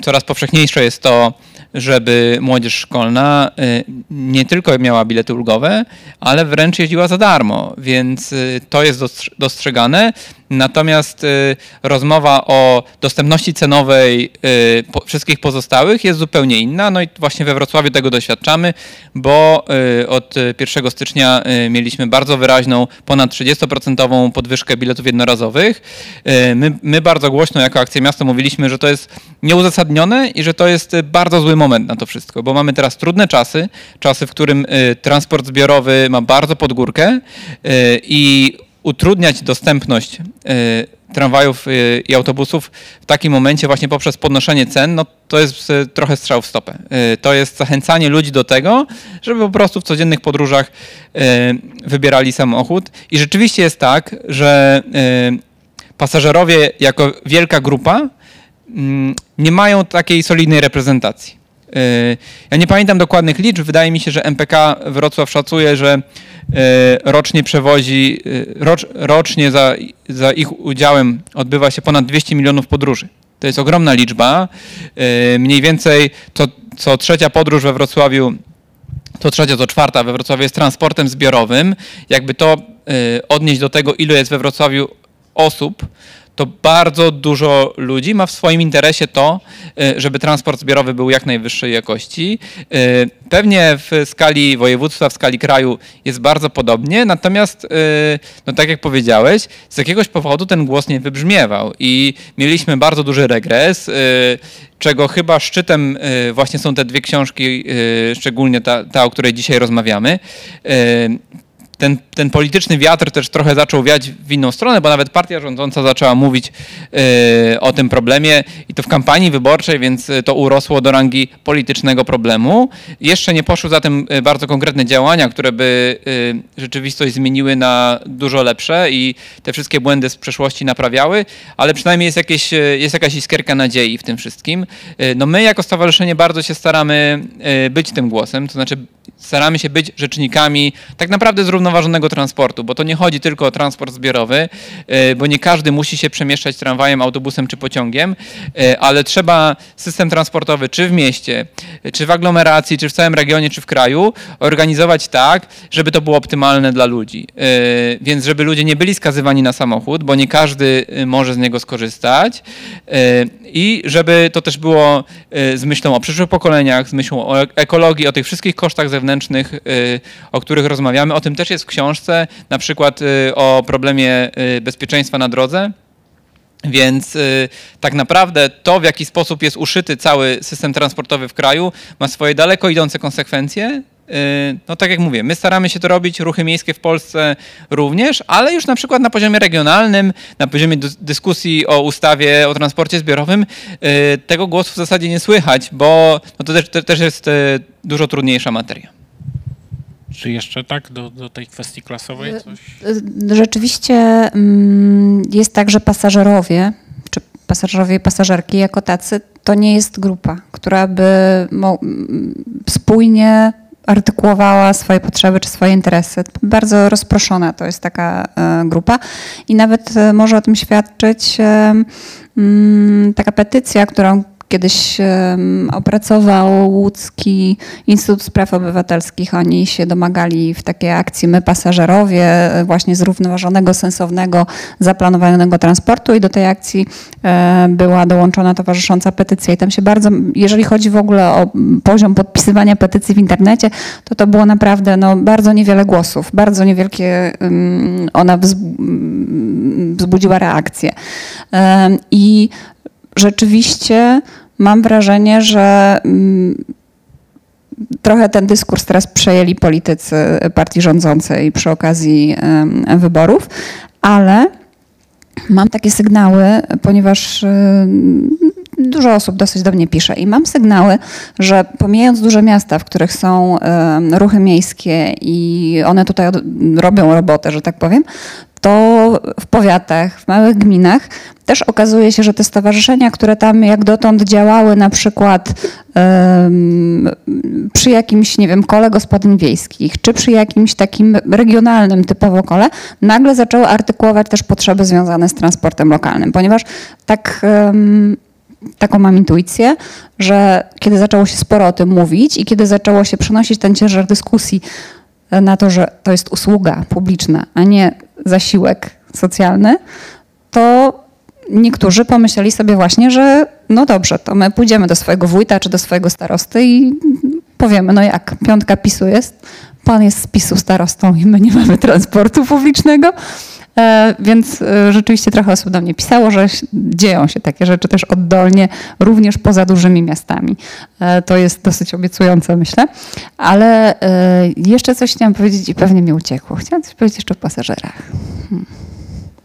coraz powszechniejsze jest to, żeby młodzież szkolna e, nie tylko miała bilety ulgowe, ale wręcz jeździła za darmo, więc e, to jest dostrz- dostrzegane. Natomiast e, rozmowa o dostępności cenowej po, wszystkich pozostałych jest zupełnie inna. No i właśnie we Wrocławiu tego doświadczamy, bo e, od 1 stycznia mieliśmy bardzo wyraźną, ponad 30% podwyżkę biletów jednorazowych. My, my bardzo głośno jako Akcja Miasto mówiliśmy, że to jest nieuzasadnione i że to jest bardzo zły moment na to wszystko, bo mamy teraz trudne czasy, czasy, w którym transport zbiorowy ma bardzo pod górkę i utrudniać dostępność e, tramwajów e, i autobusów w takim momencie właśnie poprzez podnoszenie cen, no to jest e, trochę strzał w stopę. To jest zachęcanie ludzi do tego, żeby po prostu w codziennych podróżach wybierali samochód. I rzeczywiście jest tak, że pasażerowie jako wielka grupa mm, nie mają takiej solidnej reprezentacji. Yy, Ja nie pamiętam dokładnych liczb. Wydaje mi się, że MPK Wrocław szacuje, że yy, rocznie przewozi, yy, rocz, rocznie za, za ich udziałem odbywa się ponad 200 milionów podróży. To jest ogromna liczba. Mniej więcej co, co trzecia podróż we Wrocławiu to trzecia, to czwarta we Wrocławiu jest transportem zbiorowym. Jakby to odnieść do tego, ilu jest we Wrocławiu osób, to bardzo dużo ludzi ma w swoim interesie to, y, żeby transport zbiorowy był jak najwyższej jakości. Y, Pewnie w skali województwa, w skali kraju jest bardzo podobnie, natomiast, y, no tak jak powiedziałeś, z jakiegoś powodu ten głos nie wybrzmiewał i mieliśmy bardzo duży regres, czego chyba szczytem właśnie są te dwie książki, szczególnie ta, ta o której dzisiaj rozmawiamy. Ten, ten polityczny wiatr też trochę zaczął wiać w inną stronę, bo nawet partia rządząca zaczęła mówić y, o tym problemie i to w kampanii wyborczej, więc y, to urosło do rangi politycznego problemu. Jeszcze nie poszły za tym y, bardzo konkretne działania, które by rzeczywistość zmieniły na dużo lepsze i te wszystkie błędy z przeszłości naprawiały, ale przynajmniej jest, jakieś, jest jakaś iskierka nadziei w tym wszystkim. No my jako stowarzyszenie bardzo się staramy być tym głosem, to znaczy staramy się być rzecznikami tak naprawdę zrównoważonego transportu, bo to nie chodzi tylko o transport zbiorowy, y, bo nie każdy musi się przemieszczać tramwajem, autobusem czy pociągiem, y, ale trzeba system transportowy czy w mieście, czy w aglomeracji, czy w całym regionie, czy w kraju organizować tak, żeby to było optymalne dla ludzi. Y, Więc żeby ludzie nie byli skazywani na samochód, bo nie każdy może z niego skorzystać i żeby to też było z myślą o przyszłych pokoleniach, z myślą o ek- ekologii, o tych wszystkich kosztach zewnętrznych, o których rozmawiamy. O tym też jest w książce, na przykład y, o problemie y, bezpieczeństwa na drodze. Więc y, tak naprawdę to, w jaki sposób jest uszyty cały system transportowy w kraju, ma swoje daleko idące konsekwencje. No tak jak mówię, my staramy się to robić, ruchy miejskie w Polsce również, ale już na przykład na poziomie regionalnym, na poziomie dys- dyskusji o ustawie o transporcie zbiorowym, tego głosu w zasadzie nie słychać, bo no to też, też jest dużo trudniejsza materia. Czy jeszcze tak do, do tej kwestii klasowej coś? Y, Rzeczywiście mm, jest tak, że pasażerowie, czy pasażerowie i pasażerki jako tacy, to nie jest grupa, która by spójnie artykułowała swoje potrzeby czy swoje interesy. Bardzo rozproszona to jest taka e, grupa i nawet e, może o tym świadczyć e, mm, taka petycja, którą kiedyś opracował Łódzki Instytut Spraw Obywatelskich. Oni się domagali w takiej akcji My Pasażerowie e, właśnie zrównoważonego, sensownego, zaplanowanego transportu i do tej akcji e, była dołączona towarzysząca petycja i tam się bardzo, jeżeli chodzi w ogóle o poziom podpisywania petycji w internecie, to to było naprawdę no, bardzo niewiele głosów, bardzo niewielkie ona wzb- wzbudziła reakcję. I rzeczywiście mam wrażenie, że mm, trochę ten dyskurs teraz przejęli politycy partii rządzącej przy okazji wyborów, ale mam takie sygnały, ponieważ dużo osób dosyć do mnie pisze i mam sygnały, że pomijając duże miasta, w których są ruchy miejskie i one tutaj robią robotę, że tak powiem, to w powiatach, w małych gminach też okazuje się, że te stowarzyszenia, które tam jak dotąd działały na przykład em, przy jakimś, nie wiem, kole gospodyń wiejskich, czy przy jakimś takim regionalnym typowo kole, nagle zaczęły artykułować też potrzeby związane z transportem lokalnym, ponieważ tak... em, taką mam intuicję, że kiedy zaczęło się sporo o tym mówić i kiedy zaczęło się przenosić ten ciężar dyskusji e, na to, że to jest usługa publiczna, a nie zasiłek socjalny, to niektórzy pomyśleli sobie właśnie, że no dobrze, to my pójdziemy do swojego wójta czy do swojego starosty i powiemy, no jak, piątka PiSu jest, pan jest z PiSu starostą i my nie mamy transportu publicznego. E, Więc e, rzeczywiście trochę osób do mnie pisało, że dzieją się takie rzeczy też oddolnie, również poza dużymi miastami. E, To jest dosyć obiecujące, myślę. Ale jeszcze coś chciałam powiedzieć i pewnie mi uciekło. Chciałam coś powiedzieć jeszcze o pasażerach. Hmm.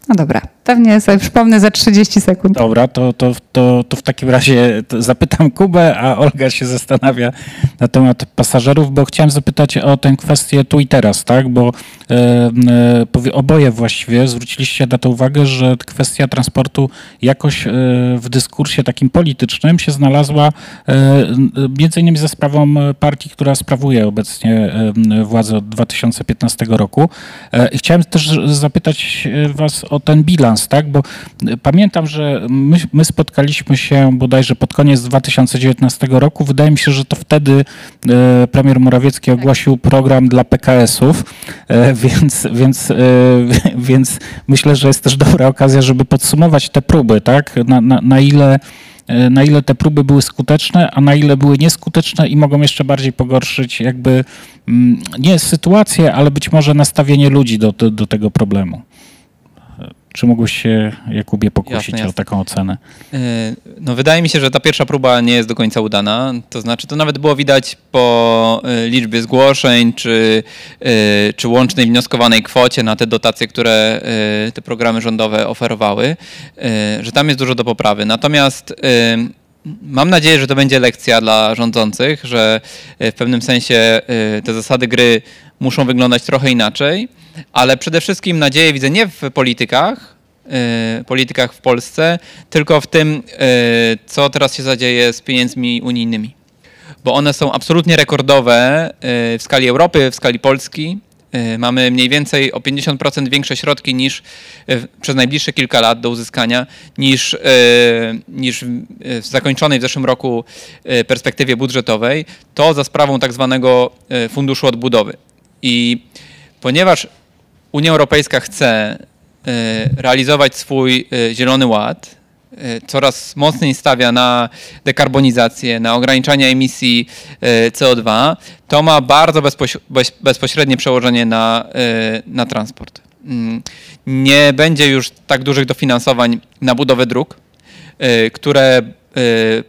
No dobra, pewnie sobie przypomnę za 30 sekund. Dobra, to, to, to, to w takim razie zapytam Kubę, a Olga się zastanawia na temat pasażerów, bo chciałem zapytać o tę kwestię tu i teraz, tak? Bo e, e, oboje właściwie zwróciliście na to uwagę, że kwestia transportu jakoś e, w dyskursie takim politycznym się znalazła e, między innymi ze sprawą partii, która sprawuje obecnie e, władzę od 2015 roku. E, chciałem też zapytać e, was o ten bilans, tak? Bo e, pamiętam, że my, my spotkaliśmy się bodajże pod koniec 2019 roku. Wydaje mi się, że to wtedy e, premier Morawiecki ogłosił program dla PKS-ów, e, więc, więc, więc myślę, że jest też dobra okazja, żeby podsumować te próby, tak? Na, na, na ile na ile te próby były skuteczne, a na ile były nieskuteczne i mogą jeszcze bardziej pogorszyć jakby mm, nie sytuację, ale być może nastawienie ludzi do, do, do tego problemu. Czy mógłbyś się, Jakubie, pokusić Jasne, jasne. o taką ocenę? Yy, No, wydaje mi się, że ta pierwsza próba nie jest do końca udana. To znaczy, to nawet było widać po y, liczbie zgłoszeń, czy, y, czy łącznej wnioskowanej kwocie na te dotacje, które y, te programy rządowe oferowały, y, że tam jest dużo do poprawy. Natomiast y, mam nadzieję, że to będzie lekcja dla rządzących, że y, w pewnym sensie y, te zasady gry muszą wyglądać trochę inaczej, ale przede wszystkim nadzieję widzę nie w politykach, y, politykach w Polsce, tylko w tym, y, co teraz się zadzieje z pieniędzmi unijnymi. Bo one są absolutnie rekordowe y, w skali Europy, w skali Polski. Y, Mamy mniej więcej o 50% większe środki niż y, przez najbliższe kilka lat do uzyskania niż, y, niż w zakończonej w zeszłym roku y, perspektywie budżetowej. To za sprawą tak zwanego y, Funduszu Odbudowy. I ponieważ Unia Europejska chce y, realizować swój y, Zielony Ład, y, coraz mocniej stawia na dekarbonizację, na ograniczanie emisji y, CO2, to ma bardzo bezpoś- bez- bezpośrednie przełożenie na, na transport. Mm, Nie będzie już tak dużych dofinansowań na budowę dróg, które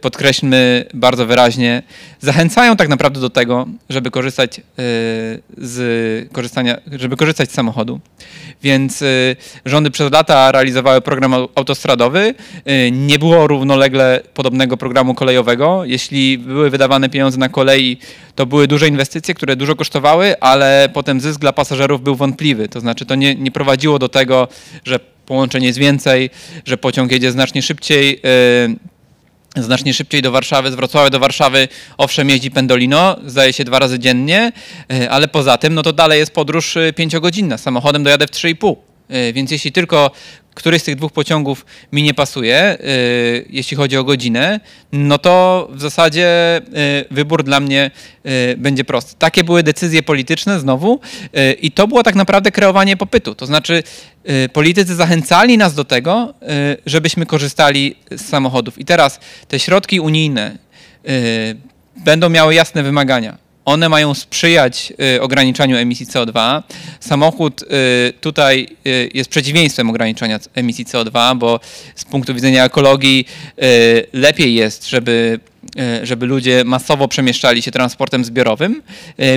podkreślmy bardzo wyraźnie, zachęcają tak naprawdę do tego, żeby korzystać y, z korzystania, żeby korzystać z samochodu. Więc y, rządy przez lata realizowały program au- autostradowy. Y, Nie było równolegle podobnego programu kolejowego. Jeśli były wydawane pieniądze na kolei, to były duże inwestycje, które dużo kosztowały, ale potem zysk dla pasażerów był wątpliwy. To znaczy to nie, nie prowadziło do tego, że połączeń jest więcej, że pociąg jedzie znacznie szybciej. Znacznie szybciej do Warszawy, z Wrocławia do Warszawy, owszem jeździ Pendolino, zdaje się dwa razy dziennie, e, ale poza tym, no to dalej jest podróż e, pięciogodzinna, samochodem dojadę w 3,5. E, Więc jeśli tylko któryś z tych dwóch pociągów mi nie pasuje, e, jeśli chodzi o godzinę, no to w zasadzie e, wybór dla mnie e, będzie prosty. Takie były decyzje polityczne znowu i to było tak naprawdę kreowanie popytu. To znaczy politycy zachęcali nas do tego, żebyśmy korzystali z samochodów. I teraz te środki unijne będą miały jasne wymagania. One mają sprzyjać y, ograniczaniu emisji CO2. Samochód y, tutaj y, jest przeciwieństwem ograniczania emisji CO2, bo z punktu widzenia ekologii lepiej jest, żeby, żeby ludzie masowo przemieszczali się transportem zbiorowym,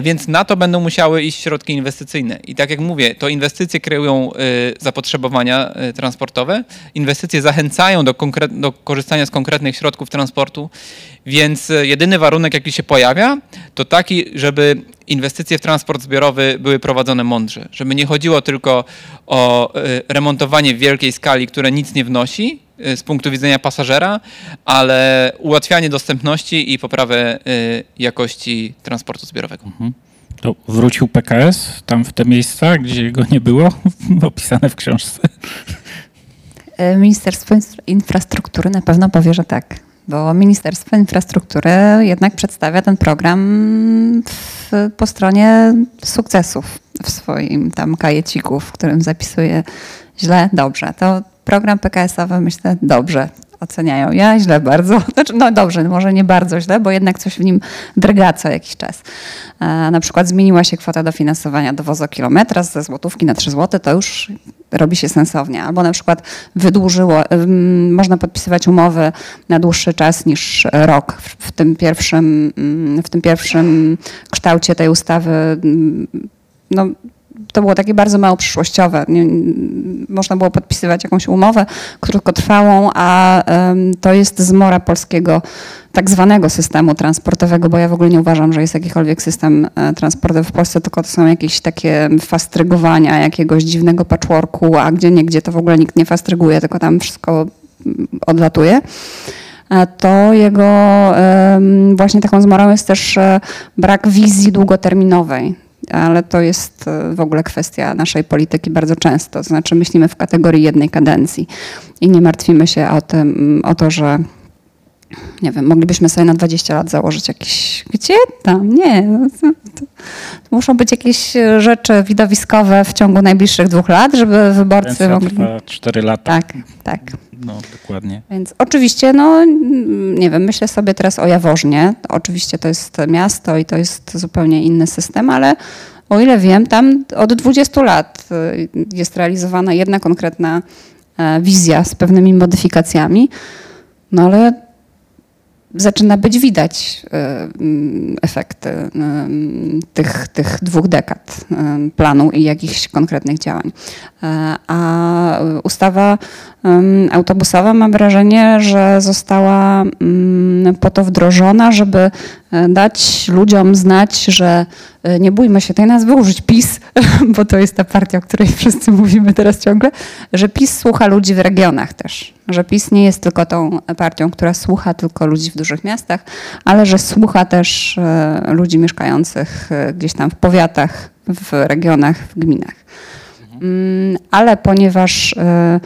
więc na to będą musiały iść środki inwestycyjne. I tak jak mówię, to inwestycje kreują zapotrzebowania transportowe, inwestycje zachęcają do, do korzystania z konkretnych środków transportu, więc e, jedyny warunek, jaki się pojawia, to taki, żeby inwestycje w transport zbiorowy były prowadzone mądrze. Żeby nie chodziło tylko o e, remontowanie w wielkiej skali, które nic nie wnosi e, z punktu widzenia pasażera, ale ułatwianie dostępności i poprawę jakości transportu zbiorowego. To wrócił PKS tam w te miejsca, gdzie go nie było, opisane w książce. Ministerstwo Infra- Infrastruktury na pewno powie, że tak, bo Ministerstwo Infrastruktury jednak przedstawia ten program w, po stronie sukcesów w swoim tam kajeciku, w którym zapisuje źle, dobrze. To program PKS-owy myślę dobrze oceniają. Ja źle bardzo, znaczy, no dobrze, może nie bardzo źle, bo jednak coś w nim drga co jakiś czas. E, na przykład zmieniła się kwota dofinansowania do wozokilometra ze złotówki na 3 zł, to już robi się sensownie. Albo na przykład wydłużyło, można podpisywać umowy na dłuższy czas niż rok. W, tym, pierwszym, ym, w tym pierwszym kształcie tej ustawy ym, no, to było takie bardzo mało przyszłościowe. Nie, można było podpisywać jakąś umowę krótkotrwałą, a to jest zmora polskiego tak zwanego systemu transportowego, bo ja w ogóle nie uważam, że jest jakikolwiek system e, transportowy w Polsce, tylko to są jakieś takie fastrygowania jakiegoś dziwnego patchworku, a gdzie nie, gdzie to w ogóle nikt nie fastryguje, tylko tam wszystko mm, odlatuje. E, To jego właśnie taką zmorą jest też e, brak wizji długoterminowej ale to jest e, w ogóle kwestia naszej polityki bardzo często. To znaczy myślimy w kategorii jednej kadencji i nie martwimy się o, tym, o to, że nie wiem, moglibyśmy sobie na 20 lat założyć jakieś, gdzie tam, nie, no muszą być jakieś e, rzeczy widowiskowe w ciągu najbliższych dwóch lat, żeby wyborcy Kadencja mogli... trwa 4 lata. Tak, tak. No, dokładnie. Więc oczywiście, no nie wiem, myślę sobie teraz o Jaworznie. Oczywiście to jest miasto i to jest zupełnie inny system, ale o ile wiem, tam od 20 lat y, jest realizowana jedna konkretna e, wizja z pewnymi modyfikacjami, no ale zaczyna być widać e, mm, efekty e, tych, tych dwóch dekad e, planu i jakichś konkretnych działań. A ustawa autobusowa mam wrażenie, że została mm, po to wdrożona, żeby dać ludziom znać, że e, nie bójmy się tej nazwy użyć PiS, bo to jest ta partia, o której wszyscy mówimy teraz ciągle, że PiS słucha ludzi w regionach też. Że PiS nie jest tylko tą partią, która słucha tylko ludzi w dużych miastach, ale że słucha też e, ludzi mieszkających e, gdzieś tam w powiatach, w regionach, w gminach. Mm, Ale ponieważ e,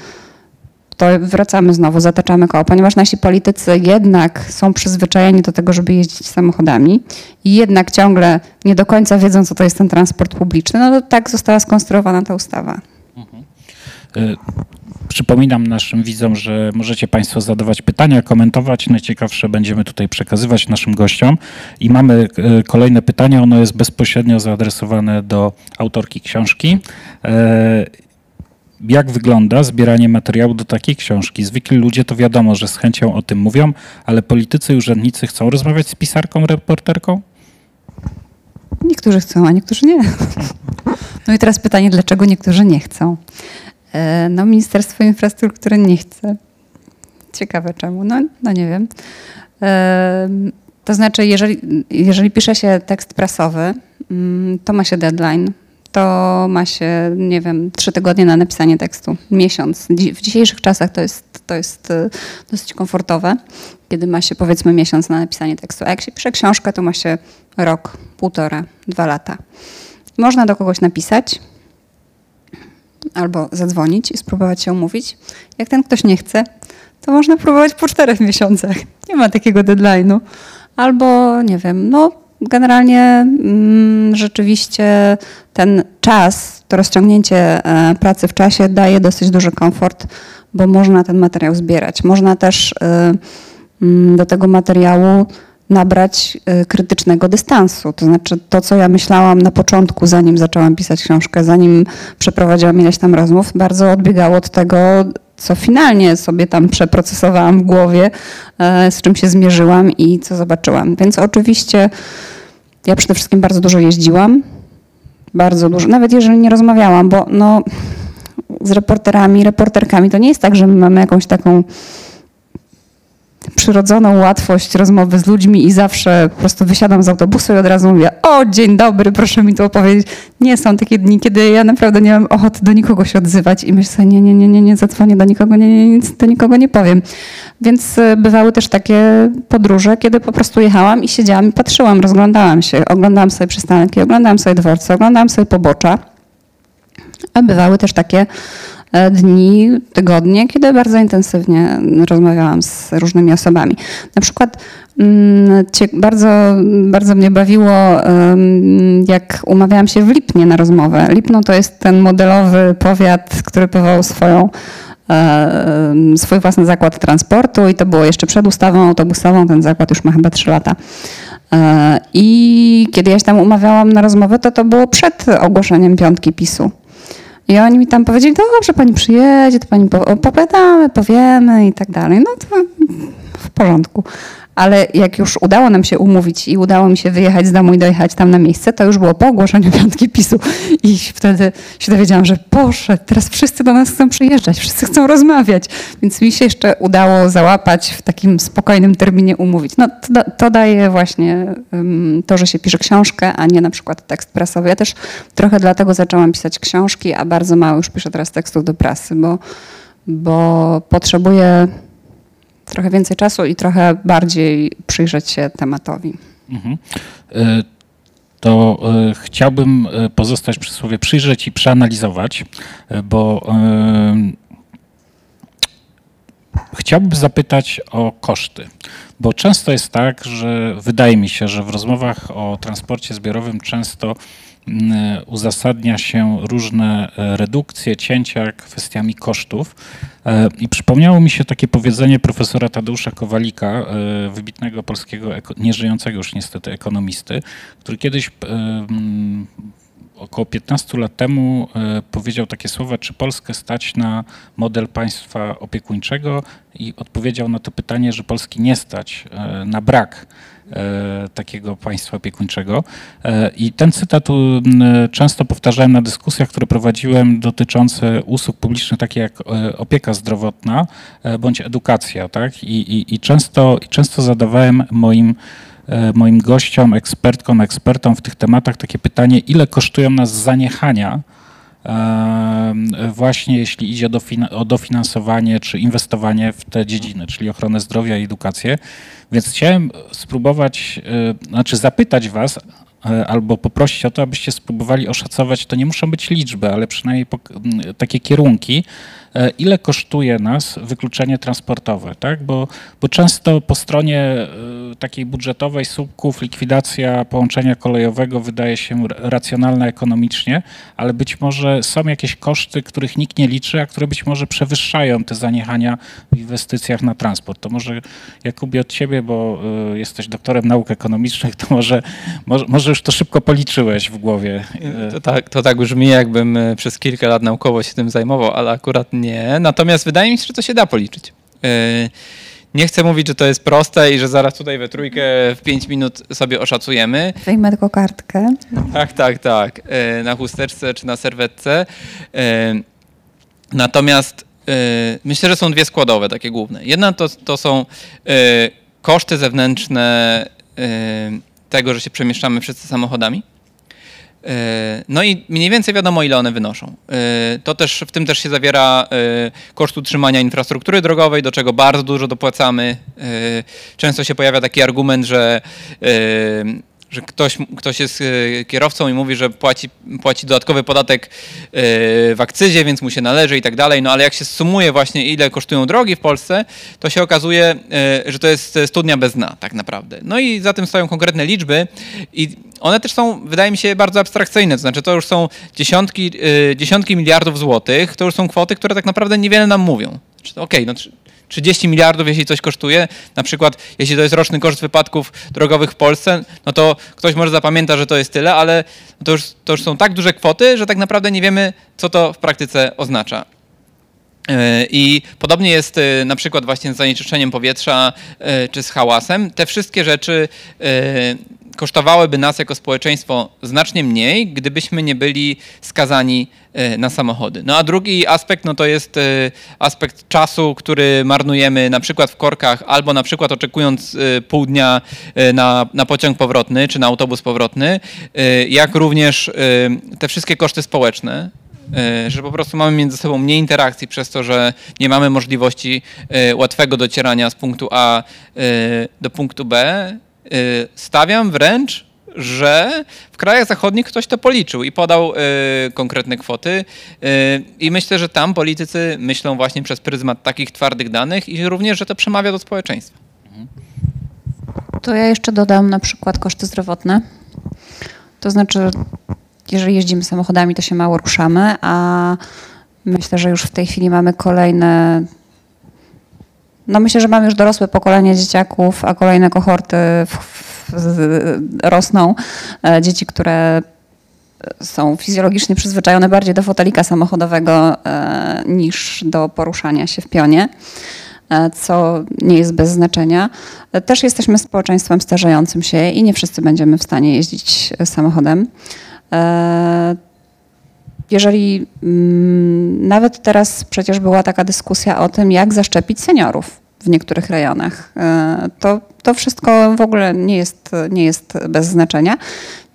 to wracamy znowu, zataczamy koło, ponieważ nasi politycy jednak są przyzwyczajeni do tego, żeby jeździć samochodami i jednak ciągle nie do końca wiedzą, co to jest ten transport publiczny, no to tak została skonstruowana ta ustawa. Y, Przypominam naszym widzom, że możecie Państwo zadawać pytania, komentować. Najciekawsze będziemy tutaj przekazywać naszym gościom. I mamy y, kolejne pytanie. Ono jest bezpośrednio zaadresowane do autorki książki. Jak wygląda zbieranie materiału do takiej książki? Zwykli ludzie to wiadomo, że z chęcią o tym mówią, ale politycy i urzędnicy chcą rozmawiać z pisarką, reporterką? Niektórzy chcą, a niektórzy nie. No i teraz pytanie, dlaczego niektórzy nie chcą? E, No, Ministerstwo Infrastruktury nie chce. Ciekawe czemu. No, no nie wiem. E, To znaczy, jeżeli, jeżeli pisze się tekst prasowy, mm, to ma się deadline. To ma się, nie wiem, trzy tygodnie na napisanie tekstu, miesiąc. W dzisiejszych czasach to jest, to jest e, dosyć komfortowe, kiedy ma się powiedzmy miesiąc na napisanie tekstu. A jak się pisze książkę, to ma się rok, półtora, dwa lata. Można do kogoś napisać albo zadzwonić i spróbować się umówić. Jak ten ktoś nie chce, to można próbować po czterech miesiącach. Nie ma takiego deadline'u. Albo, nie wiem, no generalnie mm, rzeczywiście ten czas, to rozciągnięcie e, pracy w czasie daje dosyć duży komfort, bo można ten materiał zbierać. Można też e, mm, do tego materiału nabrać y, krytycznego dystansu. To znaczy to, co ja myślałam na początku, zanim zaczęłam pisać książkę, zanim przeprowadziłam ileś tam rozmów, bardzo odbiegało od tego, co finalnie sobie tam przeprocesowałam w głowie, e, z czym się zmierzyłam i co zobaczyłam. Więc oczywiście ja przede wszystkim bardzo dużo jeździłam, bardzo dużo, nawet jeżeli nie rozmawiałam, bo no, z reporterami, reporterkami to nie jest tak, że my mamy jakąś taką przyrodzoną łatwość rozmowy z ludźmi i zawsze po prostu wysiadam z autobusu i od razu mówię, o dzień dobry, proszę mi tu opowiedzieć. Nie, są takie dni, kiedy ja naprawdę nie mam ochoty do nikogo się odzywać i myślę nie, nie, nie, nie, nie zadzwonię do nikogo, nie, nie, nic do nikogo nie powiem. Więc y, bywały też takie podróże, kiedy po prostu jechałam i siedziałam i patrzyłam, rozglądałam się, oglądałam sobie przystanki, oglądałam sobie dworce, oglądałam sobie pobocza. A bywały też takie dni, tygodnie, kiedy bardzo intensywnie rozmawiałam z różnymi osobami. Na przykład mm, bardzo, bardzo mnie bawiło, jak umawiałam się w Lipnie na rozmowę. Lipno to jest ten modelowy powiat, który powołał swoją e, swój własny zakład transportu i to było jeszcze przed ustawą autobusową. Ten zakład już ma chyba trzy lata. E, I kiedy ja się tam umawiałam na rozmowę, to to było przed ogłoszeniem piątki PiSu. I oni mi tam powiedzieli, dobrze, pani przyjedzie, to pani po- opowiadamy, powiemy i tak dalej. No to w porządku. Ale jak już udało nam się umówić i udało mi się wyjechać z domu i dojechać tam na miejsce, to już było po ogłoszeniu piątki PiSu. I wtedy się dowiedziałam, że Boże, teraz wszyscy do nas chcą przyjeżdżać, wszyscy chcą rozmawiać. Więc mi się jeszcze udało załapać w takim spokojnym terminie umówić. No to, to daje właśnie ym, to, że się pisze książkę, a nie na przykład tekst prasowy. Ja też trochę dlatego zaczęłam pisać książki, a bardzo mało już piszę teraz tekstów do prasy, bo, bo potrzebuję trochę więcej czasu i trochę bardziej przyjrzeć się tematowi. Mhm. Y, To y, chciałbym y, pozostać przy słowie przyjrzeć i przeanalizować, bo chciałbym zapytać o koszty. Bo często jest tak, że wydaje mi się, że w rozmowach o transporcie zbiorowym często uzasadnia się różne e, redukcje, cięcia kwestiami kosztów. E, I przypomniało mi się takie powiedzenie profesora Tadeusza Kowalika, e, wybitnego polskiego, nieżyjącego już niestety ekonomisty, który kiedyś mm, około 15 lat temu powiedział takie słowa, czy Polskę stać na model państwa opiekuńczego i odpowiedział na to pytanie, że Polski nie stać na brak takiego państwa opiekuńczego. E, I ten cytat um, często powtarzałem na dyskusjach, które prowadziłem dotyczące usług publicznych, takie jak e, opieka zdrowotna e, bądź edukacja. Tak? I, i, i, często, I często zadawałem moim e, moim gościom, ekspertkom, ekspertom w tych tematach takie pytanie, ile kosztują nas zaniechania właśnie jeśli idzie o dofina- o dofinansowanie czy inwestowanie w te dziedziny, czyli ochronę zdrowia i edukację. Więc chciałem spróbować, e, znaczy zapytać Was, e, albo poprosić o to, abyście spróbowali oszacować, to nie muszą być liczby, ale przynajmniej takie kierunki, ile kosztuje nas wykluczenie transportowe, tak? Bo, bo często po stronie e, takiej budżetowej słupków likwidacja połączenia kolejowego wydaje się racjonalna ekonomicznie, ale być może są jakieś koszty, których nikt nie liczy, a które być może przewyższają te zaniechania w inwestycjach na transport. To może Jakubie od ciebie, bo y, jesteś doktorem nauk ekonomicznych, to może, może, może już to szybko policzyłeś w głowie. To tak, to tak brzmi, jakbym e, przez kilka lat naukowo się tym zajmował, ale akurat nie. Natomiast wydaje mi się, że to się da policzyć. E, Nie chcę mówić, że to jest proste i że zaraz tutaj we trójkę w 5 minut sobie oszacujemy. Wyjmę tylko kartkę. Tak, tak, tak. E, Na chusteczce czy na serwetce. E, Natomiast myślę, że są dwie składowe, takie główne. Jedna to, to są koszty zewnętrzne tego, że się przemieszczamy wszyscy samochodami. E, No i mniej więcej wiadomo, ile one wynoszą. E, To też, w tym też się zawiera e, koszt utrzymania infrastruktury drogowej, do czego bardzo dużo dopłacamy. Często się pojawia taki argument, że, że ktoś, ktoś jest e, kierowcą i mówi, że płaci, płaci dodatkowy podatek e, w akcyzie, więc mu się należy i tak dalej. No ale jak się sumuje właśnie, ile kosztują drogi w Polsce, to się okazuje, e, że to jest studnia bez dna tak naprawdę. No i za tym stoją konkretne liczby i one też są, wydaje mi się, bardzo abstrakcyjne. To znaczy, to już są dziesiątki, dziesiątki miliardów złotych, to już są kwoty, które tak naprawdę niewiele nam mówią. Okej, no trzy- 30 miliardów, jeśli coś kosztuje, na przykład jeśli to jest roczny koszt wypadków drogowych w Polsce, no to ktoś może zapamięta, że to jest tyle, ale to już, to już są tak duże kwoty, że tak naprawdę nie wiemy, co to w praktyce oznacza. E, I podobnie jest e, na przykład właśnie z zanieczyszczeniem powietrza e, czy z hałasem. Te wszystkie rzeczy kosztowałyby nas jako społeczeństwo znacznie mniej, gdybyśmy nie byli skazani e, na samochody. No a drugi aspekt no to jest e, aspekt czasu, który marnujemy na przykład w korkach albo na przykład oczekując e, pół dnia na, na pociąg powrotny czy na autobus powrotny, jak również te wszystkie koszty społeczne, że po prostu mamy między sobą mniej interakcji przez to, że nie mamy możliwości łatwego docierania z punktu A do punktu B. E, Stawiam wręcz, że w krajach zachodnich ktoś to policzył i podał e, konkretne kwoty. E, I myślę, że tam politycy myślą właśnie przez pryzmat takich twardych danych i również, że to przemawia do społeczeństwa. To ja jeszcze dodam na przykład koszty zdrowotne. To znaczy, jeżeli jeździmy samochodami, to się mało ruszamy, a myślę, że już w tej chwili mamy kolejne. No myślę, że mamy już dorosłe pokolenie dzieciaków, a kolejne kohorty rosną. E, Dzieci, które są fizjologicznie przyzwyczajone bardziej do fotelika samochodowego e, niż do poruszania się w pionie, e, co nie jest bez znaczenia. Też jesteśmy społeczeństwem starzejącym się i nie wszyscy będziemy w stanie jeździć samochodem. Jeżeli mm, nawet teraz przecież była taka dyskusja o tym, jak zaszczepić seniorów w niektórych rejonach, e, to, to wszystko w ogóle nie jest, nie jest bez znaczenia.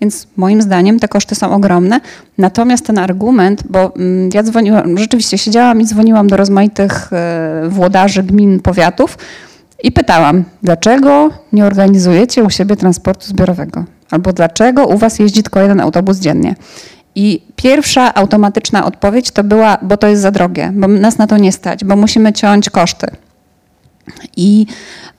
Więc moim zdaniem te koszty są ogromne. Natomiast ten argument, bo mm, ja dzwoniłam, rzeczywiście siedziałam i dzwoniłam do rozmaitych e, włodarzy gmin, powiatów i pytałam, dlaczego nie organizujecie u siebie transportu zbiorowego? Albo dlaczego u was jeździ tylko jeden autobus dziennie? I pierwsza automatyczna odpowiedź to była, bo to jest za drogie, bo nas na to nie stać, bo musimy ciąć koszty. I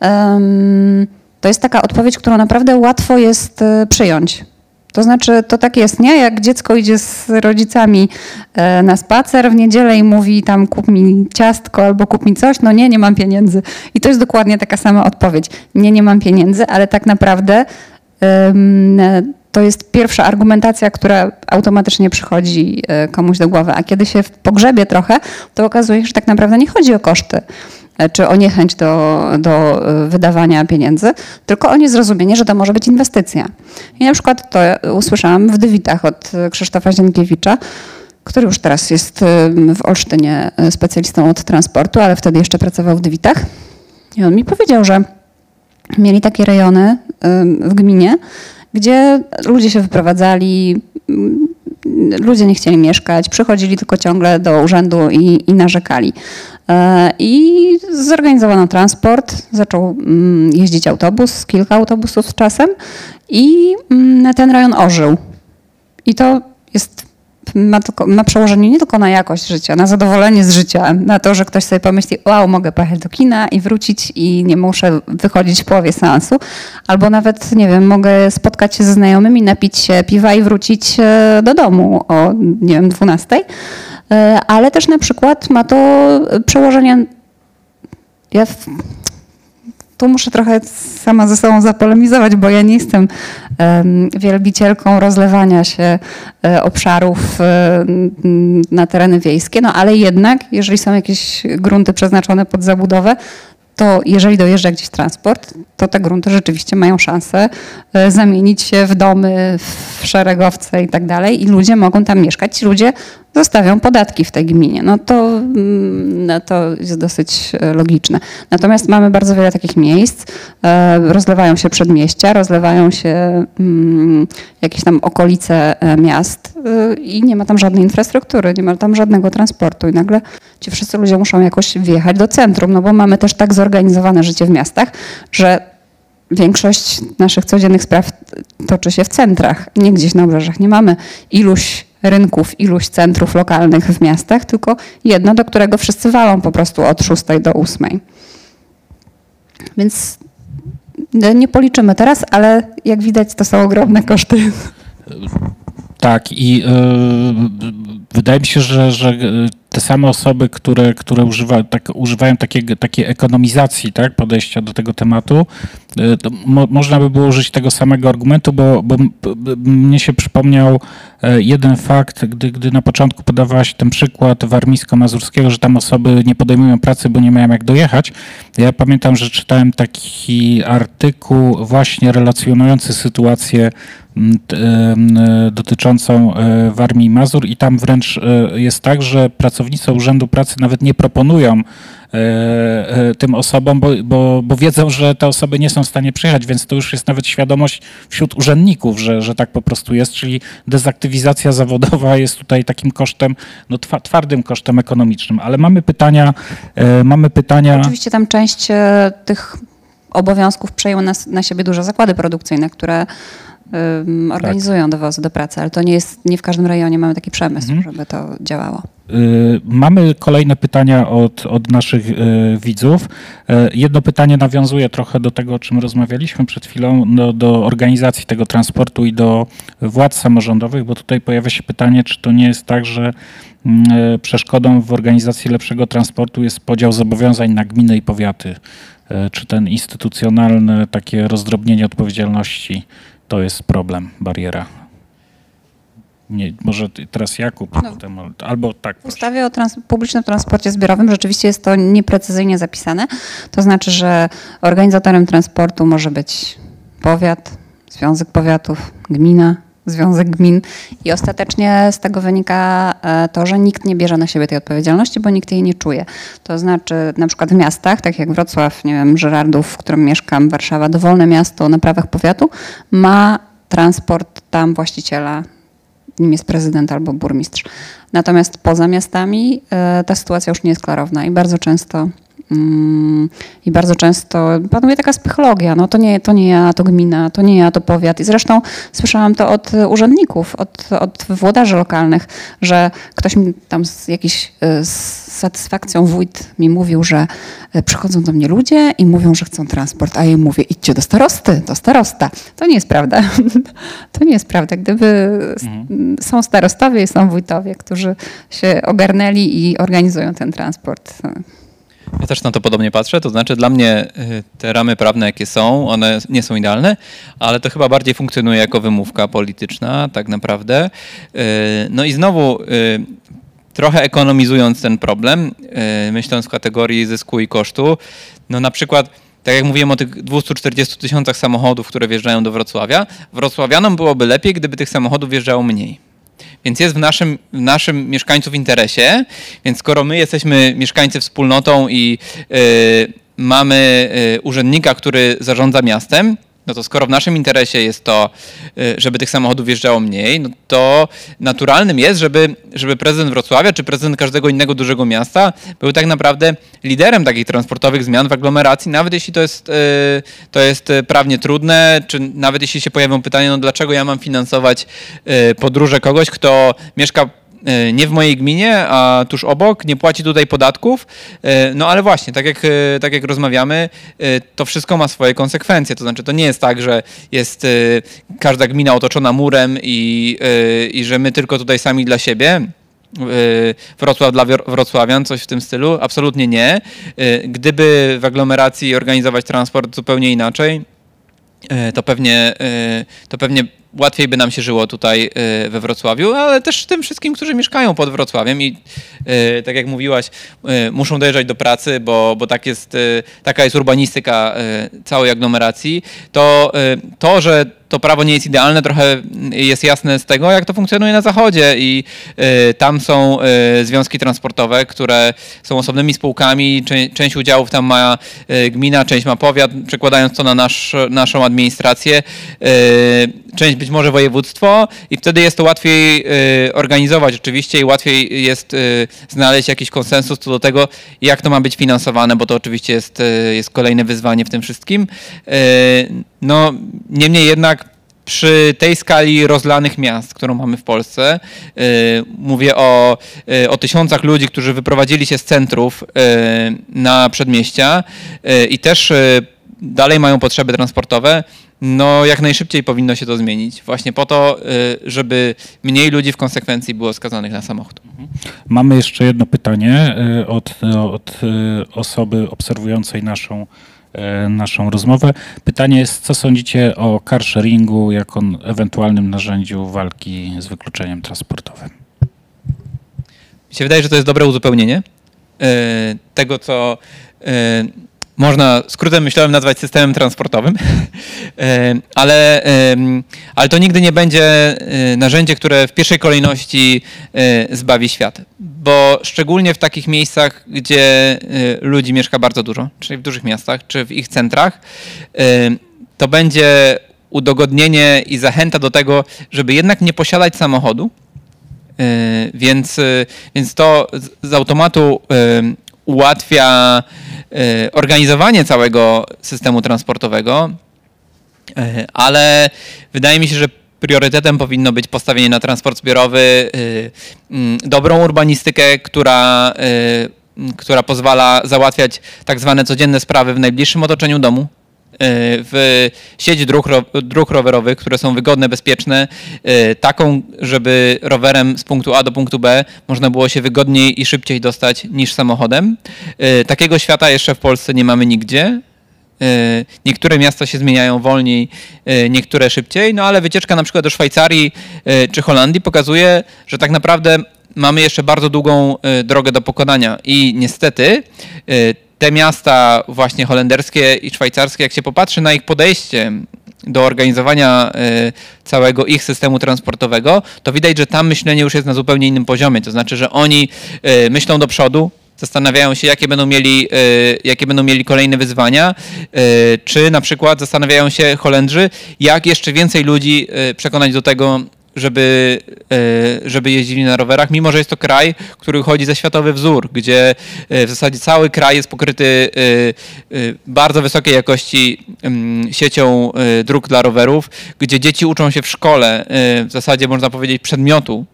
em, to jest taka odpowiedź, którą naprawdę łatwo jest e, przyjąć. To znaczy, to tak jest, nie? Jak dziecko idzie z rodzicami e, na spacer w niedzielę i mówi tam kup mi ciastko albo kup mi coś, no nie, nie mam pieniędzy. I to jest dokładnie taka sama odpowiedź. Nie, nie mam pieniędzy, ale tak naprawdę to jest pierwsza argumentacja, która automatycznie przychodzi e, komuś do głowy. A kiedy się pogrzebie trochę, to okazuje się, że tak naprawdę nie chodzi o koszty e, czy o niechęć do, do e, wydawania pieniędzy, tylko o niezrozumienie, że to może być inwestycja. I na przykład to usłyszałam w Dywitach od Krzysztofa Zienkiewicza, który już teraz jest w Olsztynie specjalistą od transportu, ale wtedy jeszcze pracował w Dywitach. I on mi powiedział, że mieli takie rejony w gminie, gdzie ludzie się wyprowadzali, mm, ludzie nie chcieli mieszkać, przychodzili tylko ciągle do urzędu i, i narzekali. E, I zorganizowano transport, zaczął mm, jeździć autobus, kilka autobusów z czasem i mm, ten rejon ożył. I to jest, ma, tylko, ma przełożenie nie tylko na jakość życia, na zadowolenie z życia, na to, że ktoś sobie pomyśli, wow, mogę pojechać do kina i wrócić i nie muszę wychodzić w połowie seansu, albo nawet, nie wiem, mogę spotkać się ze znajomymi, napić się piwa i wrócić e, do domu o, nie wiem, 12. E, Ale też na przykład ma to przełożenie ja w, tu muszę trochę sama ze sobą zapolemizować, bo ja nie jestem em, wielbicielką rozlewania się e, obszarów e, na tereny wiejskie, no ale jednak, jeżeli są jakieś grunty przeznaczone pod zabudowę, to jeżeli dojeżdża gdzieś transport, to te grunty rzeczywiście mają szansę e, zamienić się w domy, w szeregowce i tak dalej i ludzie mogą tam mieszkać. Ci ludzie zostawią podatki w tej gminie. No to, mm, no to jest dosyć e, logiczne. Natomiast mamy bardzo wiele takich miejsc, e, rozlewają się przedmieścia, rozlewają się mm, jakieś tam okolice e, miast i nie ma tam żadnej infrastruktury, nie ma tam żadnego transportu i nagle ci wszyscy ludzie muszą jakoś wjechać do centrum, no bo mamy też tak zorganizowane życie w miastach, że większość naszych codziennych spraw toczy się w centrach, nie gdzieś na obrzeżach. Nie mamy iluś rynków, iluś centrów lokalnych w miastach, tylko jedno, do którego wszyscy walą po prostu od 6 do 8. Więc nie policzymy teraz, ale jak widać, to są ogromne koszty. Tak, i y, wydaje mi się, że, że y, te same osoby, które, które używa, tak, używają takiego, takiej ekonomizacji tak, podejścia do tego tematu, to mo, można by było użyć tego samego argumentu, bo, bo mnie się przypomniał e, jeden fakt, gdy, gdy na początku podawałaś ten przykład warmińsko-mazurskiego, że tam osoby nie podejmują pracy, bo nie mają jak dojechać. Ja pamiętam, że czytałem taki artykuł właśnie relacjonujący sytuację e, dotyczącą e, Warmii i Mazur i tam wręcz e, jest tak, że pracownicy Urzędu Pracy nawet nie proponują e, e, tym osobom, bo, bo, bo wiedzą, że te osoby nie są w stanie przyjechać, więc to już jest nawet świadomość wśród urzędników, że, że tak po prostu jest, czyli dezaktywizacja zawodowa jest tutaj takim kosztem, no twa, twardym kosztem ekonomicznym. Ale mamy pytania, e, mamy pytania. Oczywiście tam część e, tych obowiązków przejęły na, na siebie duże zakłady produkcyjne, które organizują dowozy do pracy, ale to nie jest, nie w każdym rejonie mamy taki przemysł, Mhm. żeby to działało. Y, Mamy kolejne pytania od, od naszych y, widzów. Y, Jedno pytanie nawiązuje trochę do tego, o czym rozmawialiśmy przed chwilą, do, do organizacji tego transportu i do władz samorządowych, bo tutaj pojawia się pytanie, czy to nie jest tak, że mm, przeszkodą w organizacji lepszego transportu jest podział zobowiązań na gminy i powiaty. Czy ten instytucjonalne takie rozdrobnienie odpowiedzialności to jest problem, bariera? Nie, może ty- teraz Jakub, No. potem, albo tak. W proszę. ustawie o trans- publicznym transporcie zbiorowym rzeczywiście jest to nieprecyzyjnie zapisane. To znaczy, że organizatorem transportu może być powiat, związek powiatów, gmina, związek gmin i ostatecznie z tego wynika e, to, że nikt nie bierze na siebie tej odpowiedzialności, bo nikt jej nie czuje. To znaczy na przykład w miastach, tak jak Wrocław, nie wiem, Żerardów, w którym mieszkam, Warszawa, dowolne miasto na prawach powiatu ma transport tam właściciela nim jest prezydent albo burmistrz. Natomiast poza miastami e, ta sytuacja już nie jest klarowna i bardzo często i bardzo często panuje taka psychologia, no to nie, to nie ja, to gmina, to nie ja, to powiat. I zresztą słyszałam to od urzędników, od, od włodarzy lokalnych, że ktoś mi tam z jakiś e, z satysfakcją wójt mi mówił, że e, przychodzą do mnie ludzie i mówią, że chcą transport, a ja mówię, idźcie do starosty, do starosta. To nie jest prawda. To nie jest prawda. Gdyby Mhm. są starostowie i są wójtowie, którzy się ogarnęli i organizują ten transport. Ja też na to podobnie patrzę, to znaczy dla mnie y, te ramy prawne, jakie są, one nie są idealne, ale to chyba bardziej funkcjonuje jako wymówka polityczna, tak naprawdę. Y, No i znowu, y, trochę ekonomizując ten problem, myśląc w kategorii zysku i kosztu, no na przykład, tak jak mówiłem o tych 240 tysiącach samochodów, które wjeżdżają do Wrocławia, wrocławianom byłoby lepiej, gdyby tych samochodów wjeżdżało mniej. Więc jest w naszym, w naszym mieszkańców interesie, więc skoro my jesteśmy mieszkańcy wspólnotą i y, mamy y, urzędnika, który zarządza miastem, no to skoro w naszym interesie jest to, y, żeby tych samochodów wjeżdżało mniej, no to naturalnym jest, żeby, żeby prezydent Wrocławia czy prezydent każdego innego dużego miasta był tak naprawdę liderem takich transportowych zmian w aglomeracji, nawet jeśli to jest, y, to jest y, prawnie trudne, czy nawet jeśli się pojawią pytania, no dlaczego ja mam finansować podróże kogoś, kto mieszka nie w mojej gminie, a tuż obok, nie płaci tutaj podatków. Y, No ale właśnie, tak jak, y, tak jak rozmawiamy, to wszystko ma swoje konsekwencje. To znaczy, to nie jest tak, że jest każda gmina otoczona murem i, i że my tylko tutaj sami dla siebie. Wrocław dla Wrocławian, coś w tym stylu? Absolutnie nie. Gdyby w aglomeracji organizować transport zupełnie inaczej, E, to pewnie, e, to pewnie łatwiej by nam się żyło tutaj e, we Wrocławiu, ale też tym wszystkim, którzy mieszkają pod Wrocławiem i e, tak jak mówiłaś, e, muszą dojeżdżać do pracy, bo, bo tak jest, taka jest urbanistyka całej aglomeracji, to to, że to prawo nie jest idealne, trochę jest jasne z tego, jak to funkcjonuje na Zachodzie i tam są związki transportowe, które są osobnymi spółkami, Czę- część udziałów tam ma gmina, część ma powiat, przekładając to na nasz, naszą administrację, część być może województwo i wtedy jest to łatwiej e, organizować oczywiście i łatwiej jest e, znaleźć jakiś konsensus co do tego, jak to ma być finansowane, bo to oczywiście jest, e, jest kolejne wyzwanie w tym wszystkim. No, niemniej jednak przy tej skali rozlanych miast, którą mamy w Polsce, y, mówię o, y, o tysiącach ludzi, którzy wyprowadzili się z centrów y, na przedmieścia y, i też y, dalej mają potrzeby transportowe, no jak najszybciej powinno się to zmienić. Właśnie po to, y, żeby mniej ludzi w konsekwencji było skazanych na samochód. Mamy jeszcze jedno pytanie y, od, od y, osoby obserwującej naszą, naszą rozmowę. Pytanie jest, co sądzicie o car sharingu jako ewentualnym narzędziu walki z wykluczeniem transportowym? Mi się wydaje, że to jest dobre uzupełnienie tego, co można skrótem myślałem nazwać systemem transportowym, Y, ale, ale to nigdy nie będzie y, narzędzie, które w pierwszej kolejności y, zbawi świat. Bo szczególnie w takich miejscach, gdzie ludzi mieszka bardzo dużo, czyli w dużych miastach, czy w ich centrach, to będzie udogodnienie i zachęta do tego, żeby jednak nie posiadać samochodu, Więc, więc to z- automatu ułatwia yy, organizowanie całego systemu transportowego, yy, ale wydaje mi się, że priorytetem powinno być postawienie na transport zbiorowy, mm, dobrą urbanistykę, która, która pozwala załatwiać tak zwane codzienne sprawy w najbliższym otoczeniu domu, w sieć dróg, dróg rowerowych, które są wygodne, bezpieczne, y, taką, żeby rowerem z punktu A do punktu B można było się wygodniej i szybciej dostać niż samochodem. Y, Takiego świata jeszcze w Polsce nie mamy nigdzie. Y, Niektóre miasta się zmieniają wolniej, niektóre szybciej, no ale wycieczka na przykład do Szwajcarii czy Holandii pokazuje, że tak naprawdę mamy jeszcze bardzo długą drogę do pokonania i niestety te miasta właśnie holenderskie i szwajcarskie, jak się popatrzy na ich podejście do organizowania y, całego ich systemu transportowego, to widać, że tam myślenie już jest na zupełnie innym poziomie. To znaczy, że oni y, myślą do przodu, zastanawiają się, jakie będą mieli, y, jakie będą mieli kolejne wyzwania, czy na przykład zastanawiają się Holendrzy, jak jeszcze więcej ludzi przekonać do tego, żeby, y, żeby jeździli na rowerach, mimo że jest to kraj, który chodzi za światowy wzór, gdzie y, w zasadzie cały kraj jest pokryty y, bardzo wysokiej jakości ym, siecią dróg dla rowerów, gdzie dzieci uczą się w szkole, w zasadzie można powiedzieć przedmiotu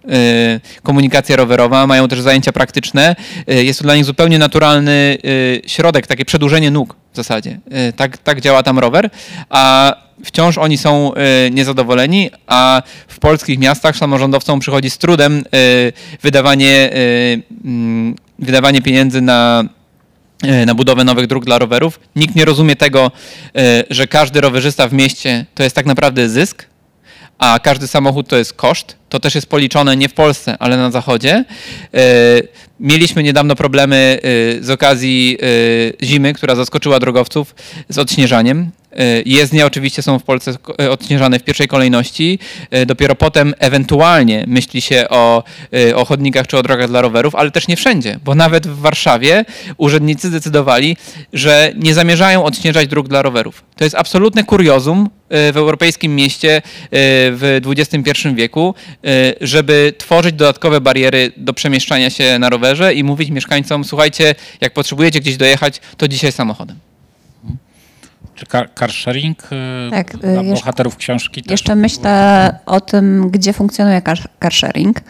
komunikacja rowerowa, mają też zajęcia praktyczne. Jest to dla nich zupełnie naturalny środek, takie przedłużenie nóg w zasadzie. Tak, tak działa tam rower, a wciąż oni są y, niezadowoleni, a w polskich miastach samorządowcom przychodzi z trudem y, wydawanie, y, mm, wydawanie pieniędzy na e, na budowę nowych dróg dla rowerów. Nikt nie rozumie tego, e, że każdy rowerzysta w mieście to jest tak naprawdę zysk, a każdy samochód to jest koszt. To też jest policzone nie w Polsce, ale na zachodzie. E, Mieliśmy niedawno problemy e, z okazji e, zimy, która zaskoczyła drogowców z odśnieżaniem. Jezdnie oczywiście są w Polsce odśnieżane w pierwszej kolejności. Dopiero potem ewentualnie myśli się o, o chodnikach czy o drogach dla rowerów, ale też nie wszędzie, bo nawet w Warszawie urzędnicy zdecydowali, że nie zamierzają odśnieżać dróg dla rowerów. To jest absolutne kuriozum w europejskim mieście w XXI wieku, żeby tworzyć dodatkowe bariery do przemieszczania się na rowerze i mówić mieszkańcom, słuchajcie, jak potrzebujecie gdzieś dojechać, to dzisiaj samochodem. Czy car, sharing e, Tak, dla e, jeszcze- bohaterów książki? też Jeszcze myślę o tym, gdzie funkcjonuje car, car sharing.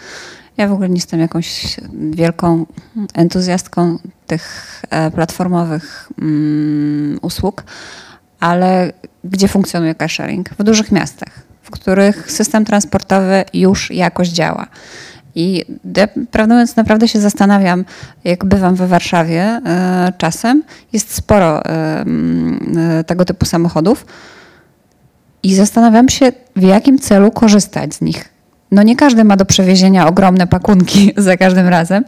Ja w ogóle nie jestem jakąś wielką entuzjastką tych e, platformowych mm, usług, ale gdzie funkcjonuje car sharing? W dużych miastach, w których system transportowy już jakoś działa. I ja, prawdę mówiąc, naprawdę się zastanawiam, jak bywam we Warszawie e, czasem, jest sporo e, mm, e, tego typu samochodów. I zastanawiam się, w jakim celu korzystać z nich. No nie każdy ma do przewiezienia ogromne pakunki za każdym razem.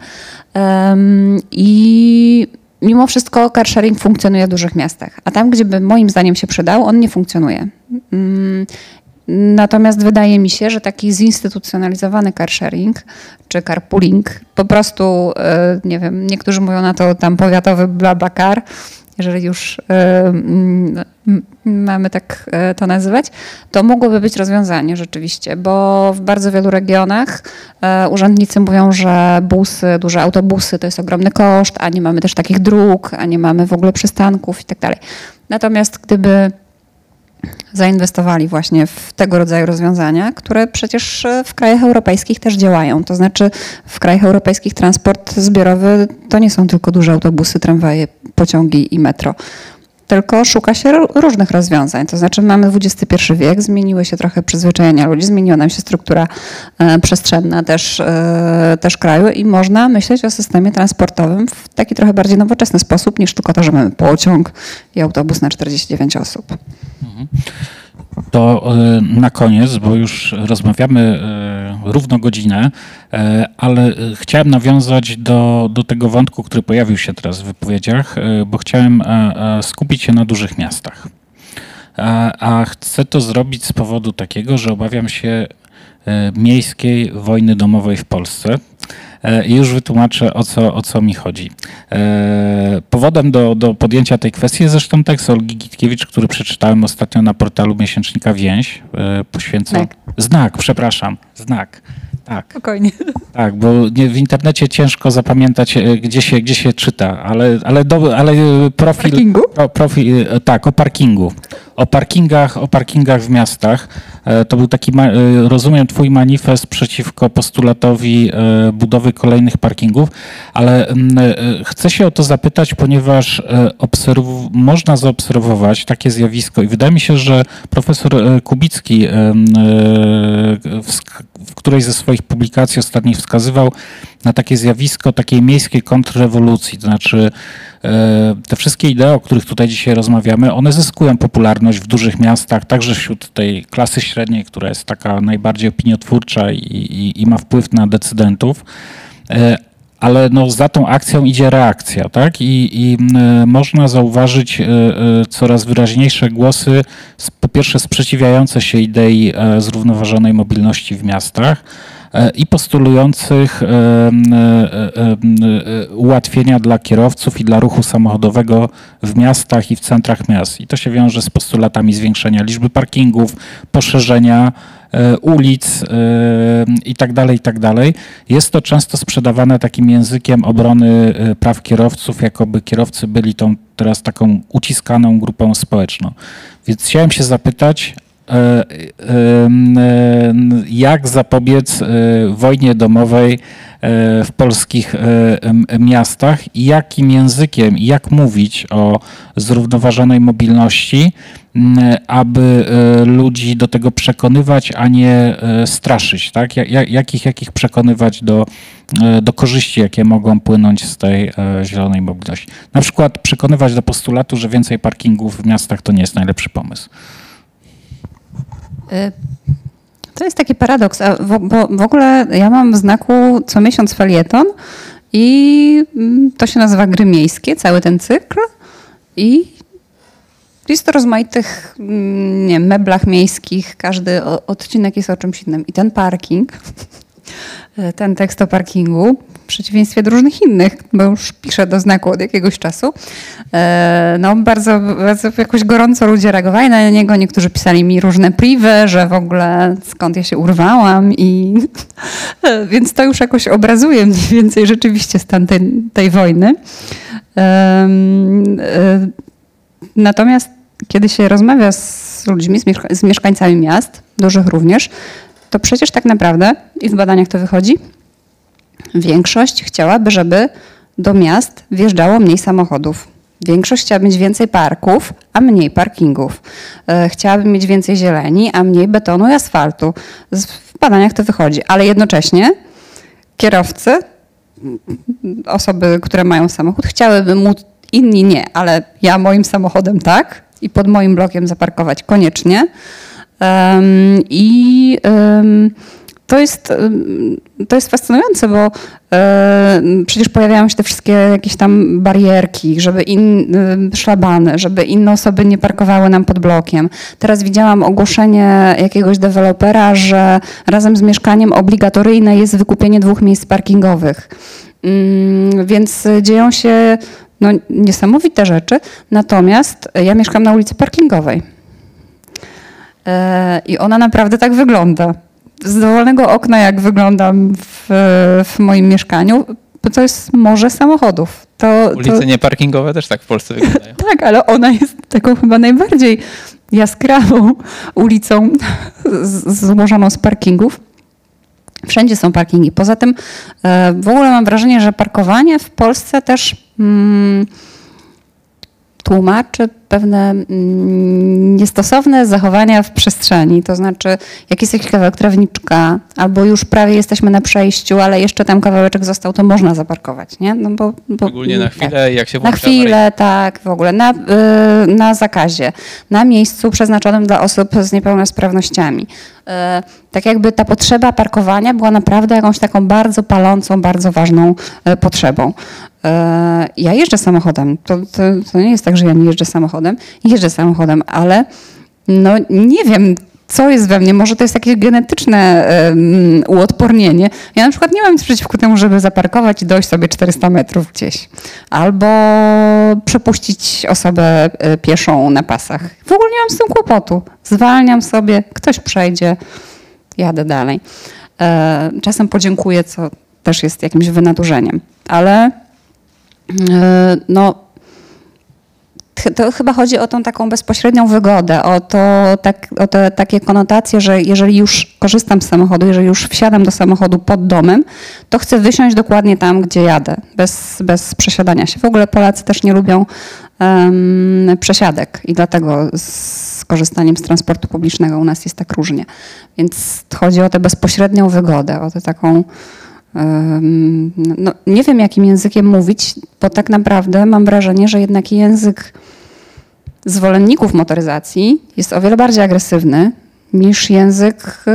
Em, I mimo wszystko car sharing funkcjonuje w dużych miastach. A tam, gdzie by moim zdaniem się przydał, on nie funkcjonuje. Mm, Natomiast wydaje mi się, że taki zinstytucjonalizowany car sharing czy carpooling, po prostu, e, nie wiem, niektórzy mówią na to tam powiatowy blablacar, jeżeli już e, mm, m- mamy tak e, to nazywać, to mogłoby być rozwiązanie rzeczywiście, bo w bardzo wielu regionach urzędnicy mówią, że busy, duże autobusy to jest ogromny koszt, a nie mamy też takich dróg, a nie mamy w ogóle przystanków i tak dalej. Natomiast gdyby zainwestowali właśnie w tego rodzaju rozwiązania, które przecież e, w krajach europejskich też działają. To znaczy w krajach europejskich transport zbiorowy to nie są tylko duże autobusy, tramwaje, pociągi i metro. Tylko szuka się różnych rozwiązań. To znaczy mamy XXI wiek, zmieniły się trochę przyzwyczajenia ludzi, zmieniła nam się struktura e, przestrzenna też, e, też kraju i można myśleć o systemie transportowym w taki trochę bardziej nowoczesny sposób niż tylko to, że mamy pociąg i autobus na 49 osób. To e, na koniec, bo już rozmawiamy e, równo godzinę, e, ale chciałem nawiązać do, do tego wątku, który pojawił się teraz w wypowiedziach, bo chciałem skupić się na dużych miastach. A, a chcę to zrobić z powodu takiego, że obawiam się miejskiej wojny domowej w Polsce. E, I już wytłumaczę, o co, o co mi chodzi. E, Powodem do, do podjęcia tej kwestii jest zresztą tekst Olgi Gitkiewicz, który przeczytałem ostatnio na portalu miesięcznika Więź. e, Poświęcony. Znak. Znak, przepraszam. Znak. Tak. Spokojnie. Tak, bo nie, w internecie ciężko zapamiętać, gdzie się, gdzie się czyta, ale, ale, do, ale profil. Parkingu? Pro, profil tak, o parkingu. O parkingach, o parkingach w miastach. E, To był taki, e, rozumiem, twój manifest przeciwko postulatowi e, budowy kolejnych parkingów, ale mm, chcę się o to zapytać, ponieważ można zaobserwować takie zjawisko i wydaje mi się, że profesor Kubicki wsk- w którejś ze swoich publikacji ostatnich wskazywał na takie zjawisko takiej miejskiej kontrrewolucji, to znaczy te wszystkie idee, o których tutaj dzisiaj rozmawiamy, one zyskują popularność w dużych miastach, także wśród tej klasy średniej, która jest taka najbardziej opiniotwórcza i, i, i ma wpływ na decydentów. E, Ale no, za tą akcją idzie reakcja, tak? I, i można zauważyć e, e, coraz wyraźniejsze głosy, po pierwsze sprzeciwiające się idei e, zrównoważonej mobilności w miastach, e, i postulujących e, e, e, e, ułatwienia dla kierowców i dla ruchu samochodowego w miastach i w centrach miast. I to się wiąże z postulatami zwiększenia liczby parkingów, poszerzenia e, ulic e, i tak dalej, i tak dalej. Jest to często sprzedawane takim językiem obrony e, praw kierowców, jakoby kierowcy byli tą teraz taką uciskaną grupą społeczną. Więc chciałem się zapytać, e, e, e, jak zapobiec e, wojnie domowej e, w polskich e, miastach i jakim językiem, jak mówić o zrównoważonej mobilności, aby e, ludzi do tego przekonywać, a nie e, straszyć, tak? Ja- ja- Jakich, jakich przekonywać do, e, do korzyści, jakie mogą płynąć z tej e, zielonej mobilności. Na przykład przekonywać do postulatu, że więcej parkingów w miastach to nie jest najlepszy pomysł. Y, To jest taki paradoks, bo w ogóle ja mam w znaku co miesiąc felieton i mm, to się nazywa Gry Miejskie, cały ten cykl i jest to rozmaitych mm, nie, meblach miejskich, każdy o- odcinek jest o czymś innym. I ten parking, ten tekst o parkingu, w przeciwieństwie do różnych innych, bo już piszę do znaku od jakiegoś czasu, e, no bardzo, bardzo jakoś gorąco ludzie reagowali na niego. Niektórzy pisali mi różne privy, że w ogóle skąd ja się urwałam i więc to już jakoś obrazuje mniej więcej rzeczywiście stan tej, tej wojny. E, Natomiast kiedy się rozmawia z ludźmi, z mieszkańcami miast, dużych również, to przecież tak naprawdę, i w badaniach to wychodzi, większość chciałaby, żeby do miast wjeżdżało mniej samochodów. Większość chciałaby mieć więcej parków, a mniej parkingów. E, Chciałaby mieć więcej zieleni, a mniej betonu i asfaltu. W badaniach to wychodzi, ale jednocześnie kierowcy, osoby, które mają samochód, chciałyby móc, inni nie, ale ja moim samochodem tak i pod moim blokiem zaparkować koniecznie. I to jest, to jest fascynujące, bo przecież pojawiają się te wszystkie jakieś tam barierki, żeby in, szlabany, żeby inne osoby nie parkowały nam pod blokiem. Teraz widziałam ogłoszenie jakiegoś dewelopera, że razem z mieszkaniem obligatoryjne jest wykupienie dwóch miejsc parkingowych. Mm, Więc dzieją się no, niesamowite rzeczy. Natomiast ja mieszkam na ulicy parkingowej. E, I ona naprawdę tak wygląda. Z dowolnego okna, jak wyglądam w, w moim mieszkaniu, bo to jest morze samochodów. To, to, Ulice nieparkingowe też tak w Polsce wyglądają. tak, ale ona jest taką chyba najbardziej jaskrawą ulicą złożoną z parkingów. Wszędzie są parkingi. Poza tym e, w ogóle mam wrażenie, że parkowanie w Polsce też mm, tłumaczy pewne mm, niestosowne zachowania w przestrzeni. To znaczy, jak jest jakiś kawałek trawniczka, albo już prawie jesteśmy na przejściu, ale jeszcze tam kawałeczek został, to można zaparkować, nie? No bo, bo, Szczególnie na tak. chwilę, jak się Na włącza chwilę, tak, w ogóle. Na, y, na zakazie, na miejscu przeznaczonym dla osób z niepełnosprawnościami. Y, tak jakby ta potrzeba parkowania była naprawdę jakąś taką bardzo palącą, bardzo ważną y, potrzebą. Y, ja jeżdżę samochodem. To, to, to nie jest tak, że ja nie jeżdżę samochodem. Jeżdżę samochodem, ale no nie wiem, co jest we mnie. Może to jest jakieś genetyczne um, uodpornienie. Ja na przykład nie mam nic przeciwko temu, żeby zaparkować i dojść sobie 400 metrów gdzieś. Albo przepuścić osobę e, pieszą na pasach. W ogóle nie mam z tym kłopotu. Zwalniam sobie, ktoś przejdzie, jadę dalej. E, czasem podziękuję, co też jest jakimś wynaturzeniem. Ale e, no to chyba chodzi o tą taką bezpośrednią wygodę, o, to, tak, o te takie konotacje, że jeżeli już korzystam z samochodu, jeżeli już wsiadam do samochodu pod domem, to chcę wysiąść dokładnie tam, gdzie jadę, bez, bez przesiadania się. W ogóle Polacy też nie lubią em, przesiadek i dlatego z korzystaniem z transportu publicznego u nas jest tak różnie. Więc chodzi o tę bezpośrednią wygodę, o tę taką No, nie wiem, jakim językiem mówić, bo tak naprawdę mam wrażenie, że jednak język zwolenników motoryzacji jest o wiele bardziej agresywny niż język y,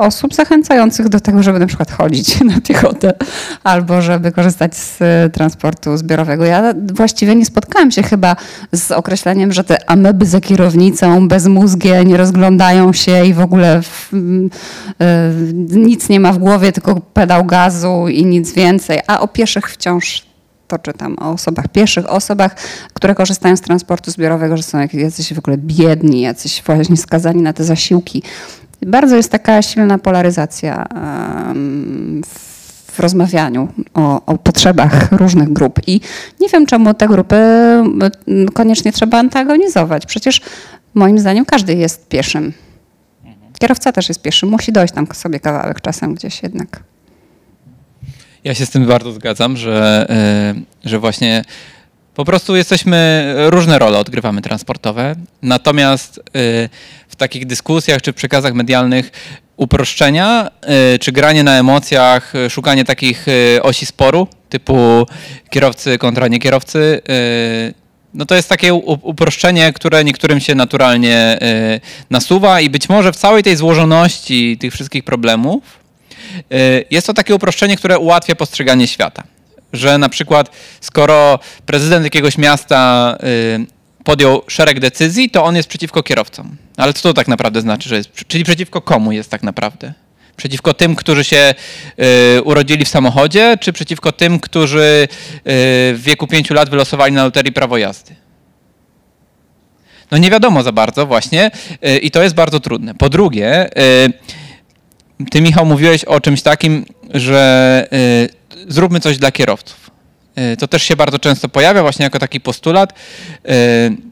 osób zachęcających do tego, żeby na przykład chodzić na piechotę albo żeby korzystać z y, transportu zbiorowego. Ja właściwie nie spotkałam się chyba z określeniem, że te ameby za kierownicą, bezmózgie, nie rozglądają się i w ogóle w, y, nic nie ma w głowie, tylko pedał gazu i nic więcej, a o pieszych wciąż to czytam o osobach pieszych, o osobach, które korzystają z transportu zbiorowego, że są jacyś w ogóle biedni, jacyś właśnie skazani na te zasiłki. Bardzo jest taka silna polaryzacja w rozmawianiu o, o potrzebach różnych grup. I nie wiem, czemu te grupy koniecznie trzeba antagonizować. Przecież moim zdaniem każdy jest pieszym. Kierowca też jest pieszy, musi dojść tam sobie kawałek czasem gdzieś jednak. Ja się z tym bardzo zgadzam, że, y, że właśnie po prostu jesteśmy, różne role odgrywamy transportowe, natomiast w takich dyskusjach czy przekazach medialnych uproszczenia y, czy granie na emocjach, y, szukanie takich y, osi sporu typu kierowcy kontra niekierowcy, no to jest takie uproszczenie, które niektórym się naturalnie nasuwa i być może w całej tej złożoności tych wszystkich problemów Jest to takie uproszczenie, które ułatwia postrzeganie świata. Że na przykład, skoro prezydent jakiegoś miasta podjął szereg decyzji, to on jest przeciwko kierowcom. Ale co to tak naprawdę znaczy, że jest? Czyli przeciwko komu jest tak naprawdę? Przeciwko tym, którzy się y, urodzili w samochodzie, czy przeciwko tym, którzy y, w wieku pięciu lat wylosowali na loterii prawo jazdy? No nie wiadomo za bardzo właśnie y, i to jest bardzo trudne. Po drugie, y, ty, Michał, mówiłeś o czymś takim, że y, zróbmy coś dla kierowców. Y, to też się bardzo często pojawia właśnie jako taki postulat, y,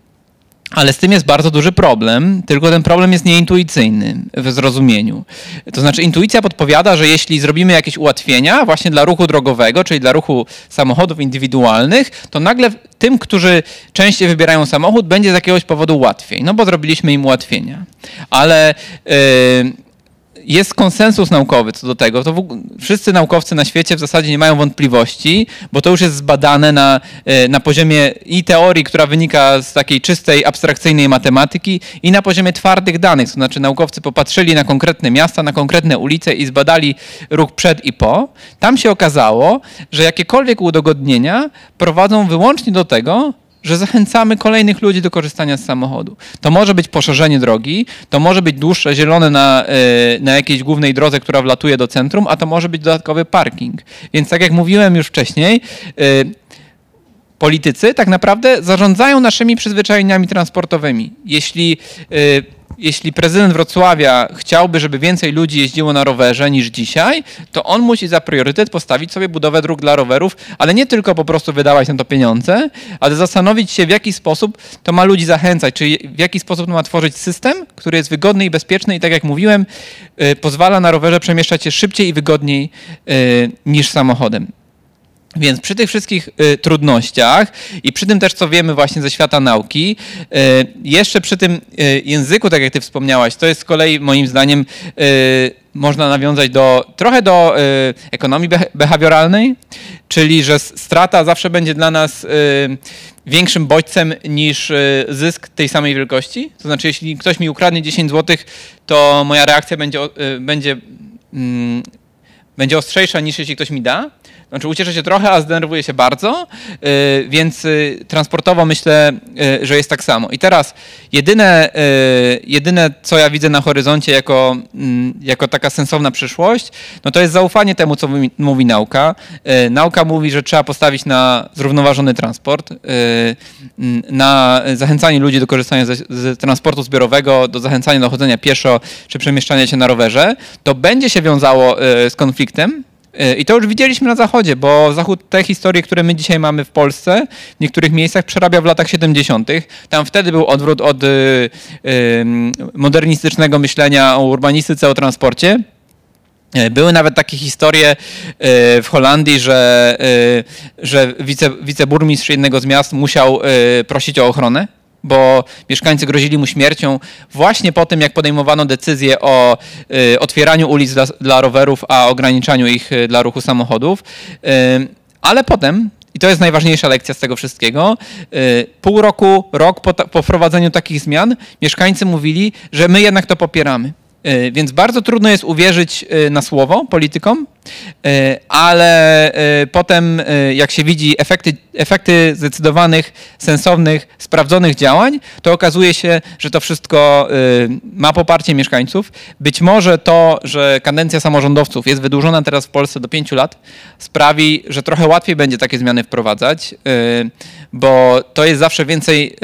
ale z tym jest bardzo duży problem, tylko ten problem jest nieintuicyjny w zrozumieniu. To znaczy intuicja podpowiada, że jeśli zrobimy jakieś ułatwienia właśnie dla ruchu drogowego, czyli dla ruchu samochodów indywidualnych, to nagle tym, którzy częściej wybierają samochód, będzie z jakiegoś powodu łatwiej, no bo zrobiliśmy im ułatwienia. Ale y, jest konsensus naukowy co do tego. To wszyscy naukowcy na świecie w zasadzie nie mają wątpliwości, bo to już jest zbadane na, e, na poziomie i teorii, która wynika z takiej czystej, abstrakcyjnej matematyki, i na poziomie twardych danych. To znaczy, naukowcy popatrzyli na konkretne miasta, na konkretne ulice i zbadali ruch przed i po. Tam się okazało, że jakiekolwiek udogodnienia prowadzą wyłącznie do tego, że zachęcamy kolejnych ludzi do korzystania z samochodu. To może być poszerzenie drogi, to może być dłuższe zielone na, y, na jakiejś głównej drodze, która wlatuje do centrum, a to może być dodatkowy parking. Więc tak jak mówiłem już wcześniej, y, politycy tak naprawdę zarządzają naszymi przyzwyczajeniami transportowymi. Jeśli, y, jeśli prezydent Wrocławia chciałby, żeby więcej ludzi jeździło na rowerze niż dzisiaj, to on musi za priorytet postawić sobie budowę dróg dla rowerów, ale nie tylko po prostu wydawać na to pieniądze, ale zastanowić się, w jaki sposób to ma ludzi zachęcać, czyli w jaki sposób to ma tworzyć system, który jest wygodny i bezpieczny i tak jak mówiłem, y, pozwala na rowerze przemieszczać się szybciej i wygodniej y, niż samochodem. Więc przy tych wszystkich y, trudnościach i przy tym też, co wiemy właśnie ze świata nauki, y, jeszcze przy tym y, języku, tak jak ty wspomniałaś, to jest z kolei moim zdaniem y, można nawiązać do trochę do y, ekonomii beha- behawioralnej, czyli że strata zawsze będzie dla nas y, większym bodźcem niż zysk tej samej wielkości. To znaczy, jeśli ktoś mi ukradnie 10 zł, to moja reakcja będzie, będzie mm, będzie ostrzejsza niż jeśli ktoś mi da. Znaczy ucieszę się trochę, a zdenerwuję się bardzo, yy, więc yy, transportowo myślę, yy, że jest tak samo. I teraz jedyne, jedyne, co ja widzę na horyzoncie jako, mm, jako taka sensowna przyszłość, no to jest zaufanie temu, co mówi, nauka. Nauka mówi, że trzeba postawić na zrównoważony transport, mm, na zachęcanie ludzi do korzystania ze, transportu zbiorowego, do zachęcania do chodzenia pieszo czy przemieszczania się na rowerze. To będzie się wiązało z konfliktem, Y, I to już widzieliśmy na Zachodzie, bo Zachód te historie, które my dzisiaj mamy w Polsce, w niektórych miejscach przerabia w latach 70. Tam wtedy był odwrót od y, y, modernistycznego myślenia o urbanistyce, o transporcie. Y, Były nawet takie historie y, w Holandii, że, y, że wice, wiceburmistrz jednego z miast musiał prosić o ochronę, bo mieszkańcy grozili mu śmiercią właśnie po tym, jak podejmowano decyzję o y, otwieraniu ulic dla, dla rowerów, a ograniczaniu ich y, dla ruchu samochodów. Y, ale potem, i to jest najważniejsza lekcja z tego wszystkiego, pół roku, rok po, po wprowadzeniu takich zmian, mieszkańcy mówili, że my jednak to popieramy. Y, Więc bardzo trudno jest uwierzyć y, na słowo politykom, y, ale potem, jak się widzi efekty, efekty zdecydowanych, sensownych, sprawdzonych działań, to okazuje się, że to wszystko ma poparcie mieszkańców. Być może to, że kadencja samorządowców jest wydłużona teraz w Polsce do pięciu lat, sprawi, że trochę łatwiej będzie takie zmiany wprowadzać, bo to jest zawsze więcej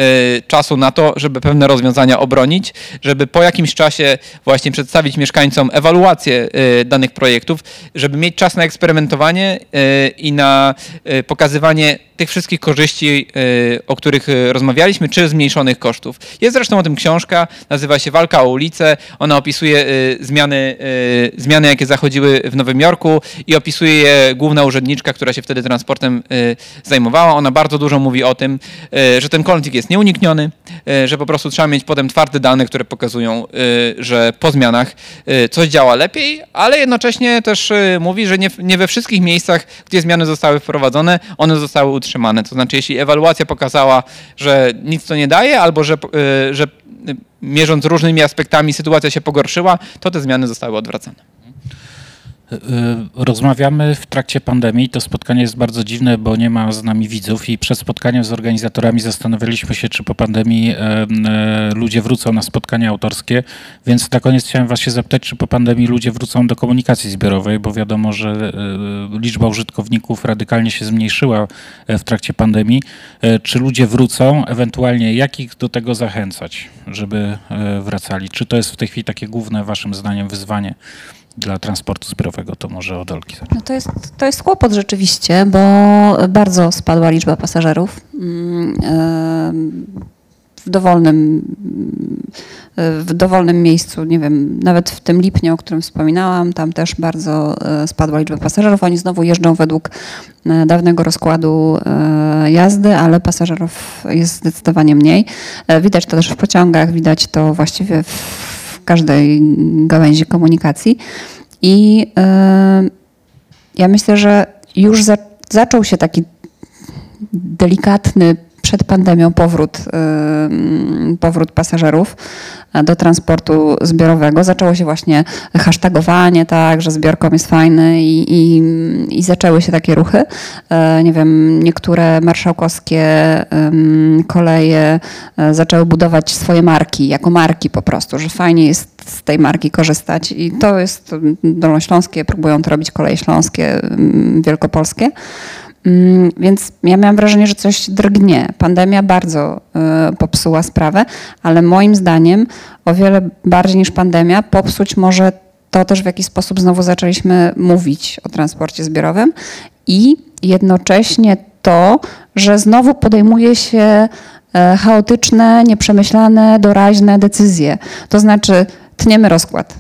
czasu na to, żeby pewne rozwiązania obronić, żeby po jakimś czasie właśnie przedstawić mieszkańcom ewaluację y, danych projektów, żeby mieć czas na eksperymentowanie y, i na y, pokazywanie tych wszystkich korzyści, o których rozmawialiśmy, czy zmniejszonych kosztów. Jest zresztą o tym książka, nazywa się Walka o ulicę. Ona opisuje zmiany, zmiany, jakie zachodziły w Nowym Jorku i opisuje je główna urzędniczka, która się wtedy transportem zajmowała. Ona bardzo dużo mówi o tym, że ten konflikt jest nieunikniony, że po prostu trzeba mieć potem twarde dane, które pokazują, że po zmianach y, coś działa lepiej, ale jednocześnie też y, mówi, że nie, nie we wszystkich miejscach, gdzie zmiany zostały wprowadzone, one zostały utrzymane. To znaczy, jeśli ewaluacja pokazała, że nic to nie daje, albo że, y, że mierząc różnymi aspektami sytuacja się pogorszyła, to te zmiany zostały odwracane. Y, Rozmawiamy w trakcie pandemii. To spotkanie jest bardzo dziwne, bo nie ma z nami widzów i przed spotkaniem z organizatorami zastanawialiśmy się, czy po pandemii e, ludzie wrócą na spotkania autorskie. Więc na koniec chciałem was się zapytać, czy po pandemii ludzie wrócą do komunikacji zbiorowej, bo wiadomo, że liczba użytkowników radykalnie się zmniejszyła w trakcie pandemii. Czy ludzie wrócą? Ewentualnie jak ich do tego zachęcać, żeby wracali? Czy to jest w tej chwili takie główne waszym zdaniem wyzwanie? Dla transportu zbiorowego, to może od Olki. No to, jest, to jest kłopot rzeczywiście, bo bardzo spadła liczba pasażerów. Mm, em, W dowolnym, w dowolnym miejscu, nie wiem, nawet w tym lipniu, o którym wspominałam, tam też bardzo e, spadła liczba pasażerów. Oni znowu jeżdżą według e, dawnego rozkładu e, jazdy, ale pasażerów jest zdecydowanie mniej. E, Widać to też w pociągach, widać to właściwie w każdej gałęzi komunikacji. I e, ja myślę, że już za, zaczął się taki delikatny przed pandemią powrót, powrót pasażerów e, do transportu zbiorowego. Zaczęło się właśnie hashtagowanie, tak, że zbiorkom jest fajny i, i, i zaczęły się takie ruchy. E, Nie wiem, niektóre marszałkowskie koleje e, zaczęły budować swoje marki, jako marki po prostu, że fajnie jest z tej marki korzystać i to jest dolnośląskie, próbują to robić koleje śląskie, wielkopolskie. Mm, Więc ja miałam wrażenie, że coś drgnie. Pandemia bardzo y, popsuła sprawę, ale moim zdaniem o wiele bardziej niż pandemia popsuć może to też, w jaki sposób znowu zaczęliśmy mówić o transporcie zbiorowym i jednocześnie to, że znowu podejmuje się e, chaotyczne, nieprzemyślane, doraźne decyzje. To znaczy tniemy rozkład.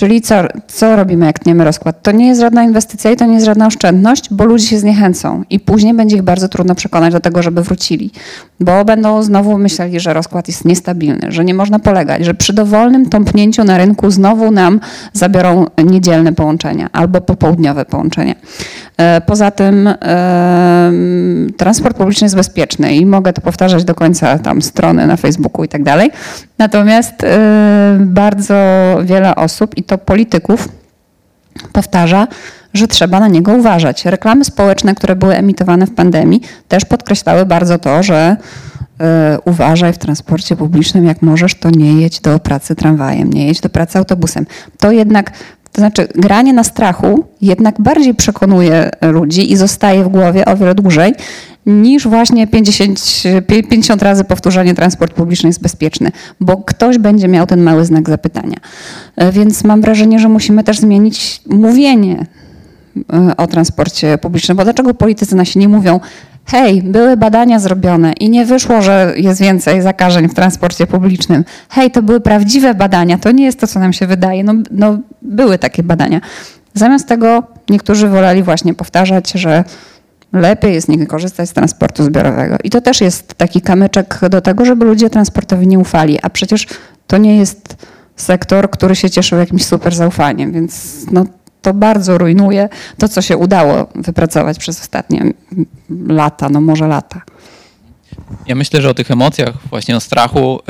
Czyli co, co robimy, jak tniemy rozkład? To nie jest żadna inwestycja i to nie jest żadna oszczędność, bo ludzie się zniechęcą i później będzie ich bardzo trudno przekonać do tego, żeby wrócili, bo będą znowu myśleli, że rozkład jest niestabilny, że nie można polegać, że przy dowolnym tąpnięciu na rynku znowu nam zabiorą niedzielne połączenia albo popołudniowe połączenia. E, Poza tym em, transport publiczny jest bezpieczny i mogę to powtarzać do końca tam strony na Facebooku i tak dalej. Natomiast e, bardzo wiele osób i to polityków powtarza, że trzeba na niego uważać. Reklamy społeczne, które były emitowane w pandemii, też podkreślały bardzo to, że e, uważaj w transporcie publicznym, jak możesz, to nie jedź do pracy tramwajem, nie jedź do pracy autobusem. To jednak, to znaczy granie na strachu jednak bardziej przekonuje ludzi i zostaje w głowie o wiele dłużej niż właśnie 50, 50 razy powtórzenie transport publiczny jest bezpieczny, bo ktoś będzie miał ten mały znak zapytania. E, Więc mam wrażenie, że musimy też zmienić mówienie e, o transporcie publicznym. Bo dlaczego politycy nasi nie mówią, hej, były badania zrobione i nie wyszło, że jest więcej zakażeń w transporcie publicznym. Hej, to były prawdziwe badania, to nie jest to, co nam się wydaje. No, no były takie badania. Zamiast tego niektórzy woleli właśnie powtarzać, że lepiej jest nie korzystać z transportu zbiorowego. I to też jest taki kamyczek do tego, żeby ludzie transportowi nie ufali. A przecież to nie jest sektor, który się cieszył jakimś super zaufaniem, więc no, to bardzo rujnuje to, co się udało wypracować przez ostatnie lata, no może lata. Ja myślę, że o tych emocjach, właśnie o strachu,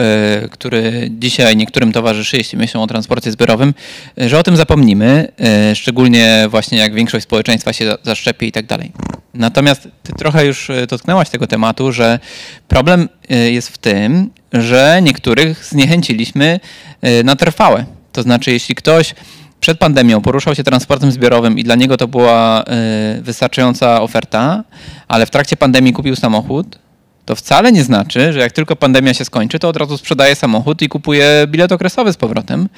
y, który dzisiaj niektórym towarzyszy, jeśli myślą o transporcie zbiorowym, y, że o tym zapomnimy, y, szczególnie właśnie jak większość społeczeństwa się za- zaszczepi i tak dalej. Natomiast ty trochę już dotknęłaś tego tematu, że problem jest w tym, że niektórych zniechęciliśmy na trwałe. To znaczy, jeśli ktoś przed pandemią poruszał się transportem zbiorowym i dla niego to była y, wystarczająca oferta, ale w trakcie pandemii kupił samochód, to wcale nie znaczy, że jak tylko pandemia się skończy, to od razu sprzedaje samochód i kupuje bilet okresowy z powrotem,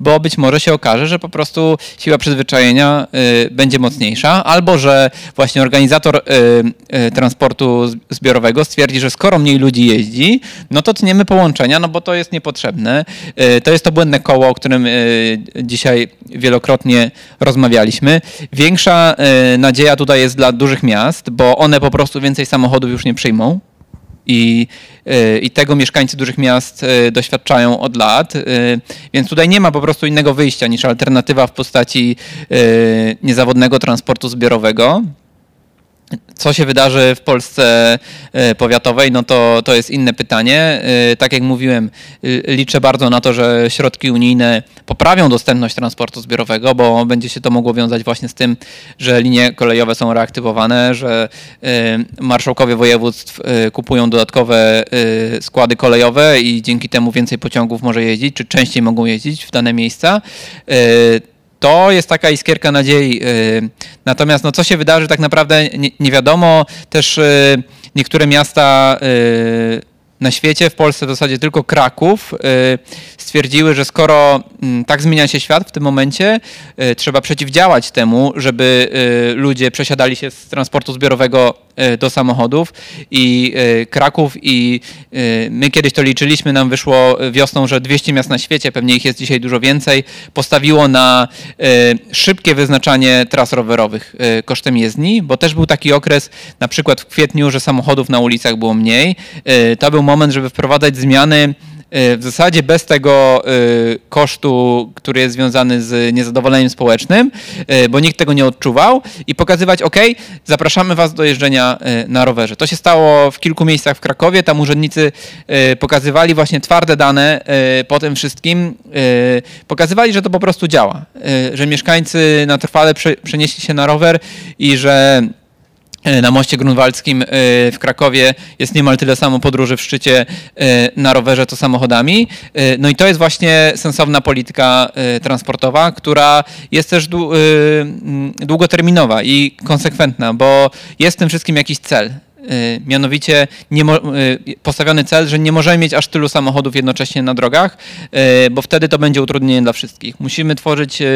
bo być może się okaże, że po prostu siła przyzwyczajenia y, będzie mocniejsza, albo że właśnie organizator y, y, transportu zbiorowego stwierdzi, że skoro mniej ludzi jeździ, no to tniemy połączenia, no bo to jest niepotrzebne. Y, to jest to błędne koło, o którym y, dzisiaj wielokrotnie rozmawialiśmy. Większa y, nadzieja tutaj jest dla dużych miast, bo one po prostu więcej samochodów już nie przyjmą. I, y, I tego mieszkańcy dużych miast y, doświadczają od lat, y, więc tutaj nie ma po prostu innego wyjścia niż alternatywa w postaci niezawodnego transportu zbiorowego. Co się wydarzy w Polsce y, powiatowej, no to, to jest inne pytanie. Y, Tak jak mówiłem, y, liczę bardzo na to, że środki unijne poprawią dostępność transportu zbiorowego, bo będzie się to mogło wiązać właśnie z tym, że linie kolejowe są reaktywowane, że marszałkowie województw kupują dodatkowe składy kolejowe i dzięki temu więcej pociągów może jeździć, czy częściej mogą jeździć w dane miejsca. To jest taka iskierka nadziei. y, Natomiast no, co się wydarzy, tak naprawdę nie, nie wiadomo. Też y, niektóre miasta y, na świecie, w Polsce w zasadzie tylko Kraków, y, stwierdziły, że skoro mm, tak zmienia się świat w tym momencie, y, trzeba przeciwdziałać temu, żeby y, ludzie przesiadali się z transportu zbiorowego do samochodów i Kraków i my kiedyś to liczyliśmy, nam wyszło wiosną, że 200 miast na świecie, pewnie ich jest dzisiaj dużo więcej, postawiło na szybkie wyznaczanie tras rowerowych kosztem jezdni, bo też był taki okres, na przykład w kwietniu, że samochodów na ulicach było mniej. To był moment, żeby wprowadzać zmiany y, w zasadzie bez tego y, kosztu, który jest związany z niezadowoleniem społecznym, y, bo nikt tego nie odczuwał i pokazywać, ok, zapraszamy was do jeżdżenia na rowerze. To się stało w kilku miejscach w Krakowie, tam urzędnicy pokazywali właśnie twarde dane po tym wszystkim, pokazywali, że to po prostu działa, że mieszkańcy na trwale prze- przenieśli się na rower i że na moście grunwaldzkim e, w Krakowie jest niemal tyle samo podróży w szczycie e, na rowerze, co samochodami. E, No i to jest właśnie sensowna polityka e, transportowa, która jest też dłu- e, długoterminowa i konsekwentna, bo jest w tym wszystkim jakiś cel. E, Mianowicie e, postawiony cel, że nie możemy mieć aż tylu samochodów jednocześnie na drogach, e, bo wtedy to będzie utrudnienie dla wszystkich. Musimy tworzyć e,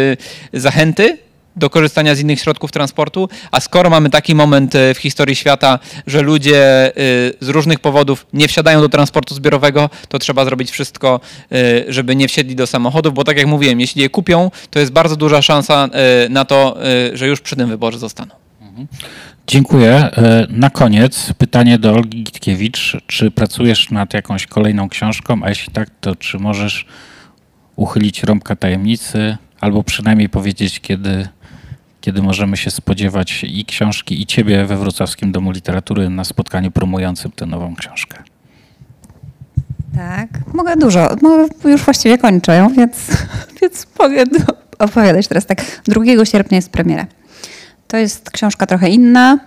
zachęty do korzystania z innych środków transportu, a skoro mamy taki moment e, w historii świata, że ludzie e, z różnych powodów nie wsiadają do transportu zbiorowego, to trzeba zrobić wszystko, e, żeby nie wsiedli do samochodów, bo tak jak mówiłem, jeśli je kupią, to jest bardzo duża szansa na to, że już przy tym wyborze zostaną. Dziękuję. Na koniec pytanie do Olgi Gitkiewicz. Czy pracujesz nad jakąś kolejną książką, a jeśli tak, to czy możesz uchylić rąbka tajemnicy albo przynajmniej powiedzieć, kiedy, kiedy możemy się spodziewać i książki, i ciebie we Wrocławskim Domu Literatury na spotkaniu promującym tę nową książkę? Tak, mogę dużo. Mogę, już właściwie kończę, więc, więc mogę opowiadać teraz tak. 2 sierpnia jest premiera. To jest książka trochę inna,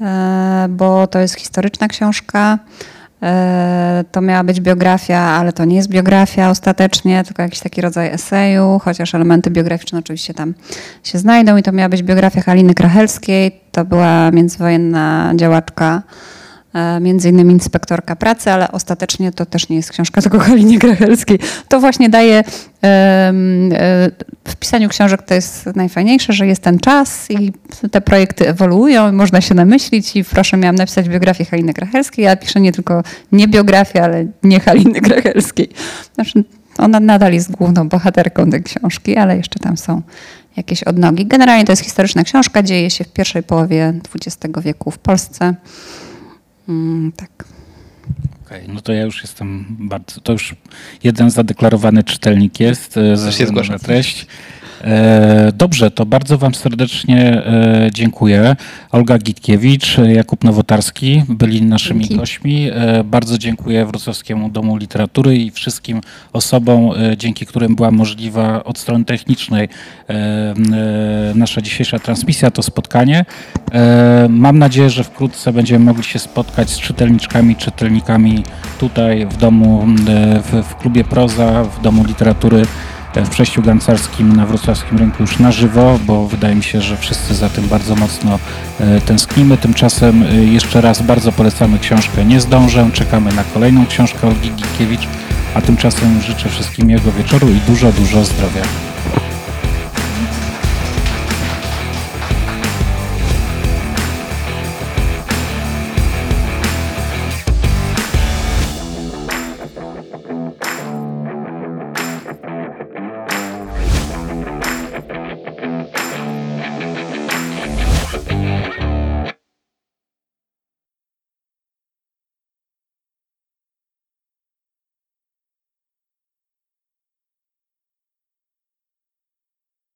e, bo to jest historyczna książka. E, To miała być biografia, ale to nie jest biografia ostatecznie, tylko jakiś taki rodzaj eseju, chociaż elementy biograficzne oczywiście tam się znajdą. I to miała być biografia Haliny Krachelskiej. To była międzywojenna działaczka między innymi inspektorka pracy, ale ostatecznie to też nie jest książka tylko Halinie Grachelskiej. To właśnie daje, e, w pisaniu książek to jest najfajniejsze, że jest ten czas i te projekty ewoluują można się namyślić i proszę, miałam napisać biografię Haliny Grachelskiej, a piszę nie tylko nie biografię, ale nie Haliny Grachelskiej. Znaczy, ona nadal jest główną bohaterką tej książki, ale jeszcze tam są jakieś odnogi. Generalnie to jest historyczna książka, dzieje się w pierwszej połowie XX wieku w Polsce. Mm, tak. Okej, no to ja już jestem bardzo, to już jeden zadeklarowany czytelnik jest ze względu na treść. E, Dobrze, to bardzo Wam serdecznie e, dziękuję. Olga Gitkiewicz, Jakub Nowotarski byli naszymi Dzięki. gośćmi. E, Bardzo dziękuję Wrocławskiemu Domu Literatury i wszystkim osobom, dzięki którym była możliwa od strony technicznej nasza dzisiejsza transmisja, to spotkanie. Mam nadzieję, że wkrótce będziemy mogli się spotkać z czytelniczkami, czytelnikami tutaj w domu, w, w klubie Proza, w Domu Literatury w przejściu gancarskim na wrocławskim rynku już na żywo, bo wydaje mi się, że wszyscy za tym bardzo mocno e, tęsknimy. Tymczasem e, jeszcze raz bardzo polecamy książkę Nie zdążę. Czekamy na kolejną książkę Olgi Gikiewicz, a tymczasem życzę wszystkim miłego wieczoru i dużo, dużo zdrowia.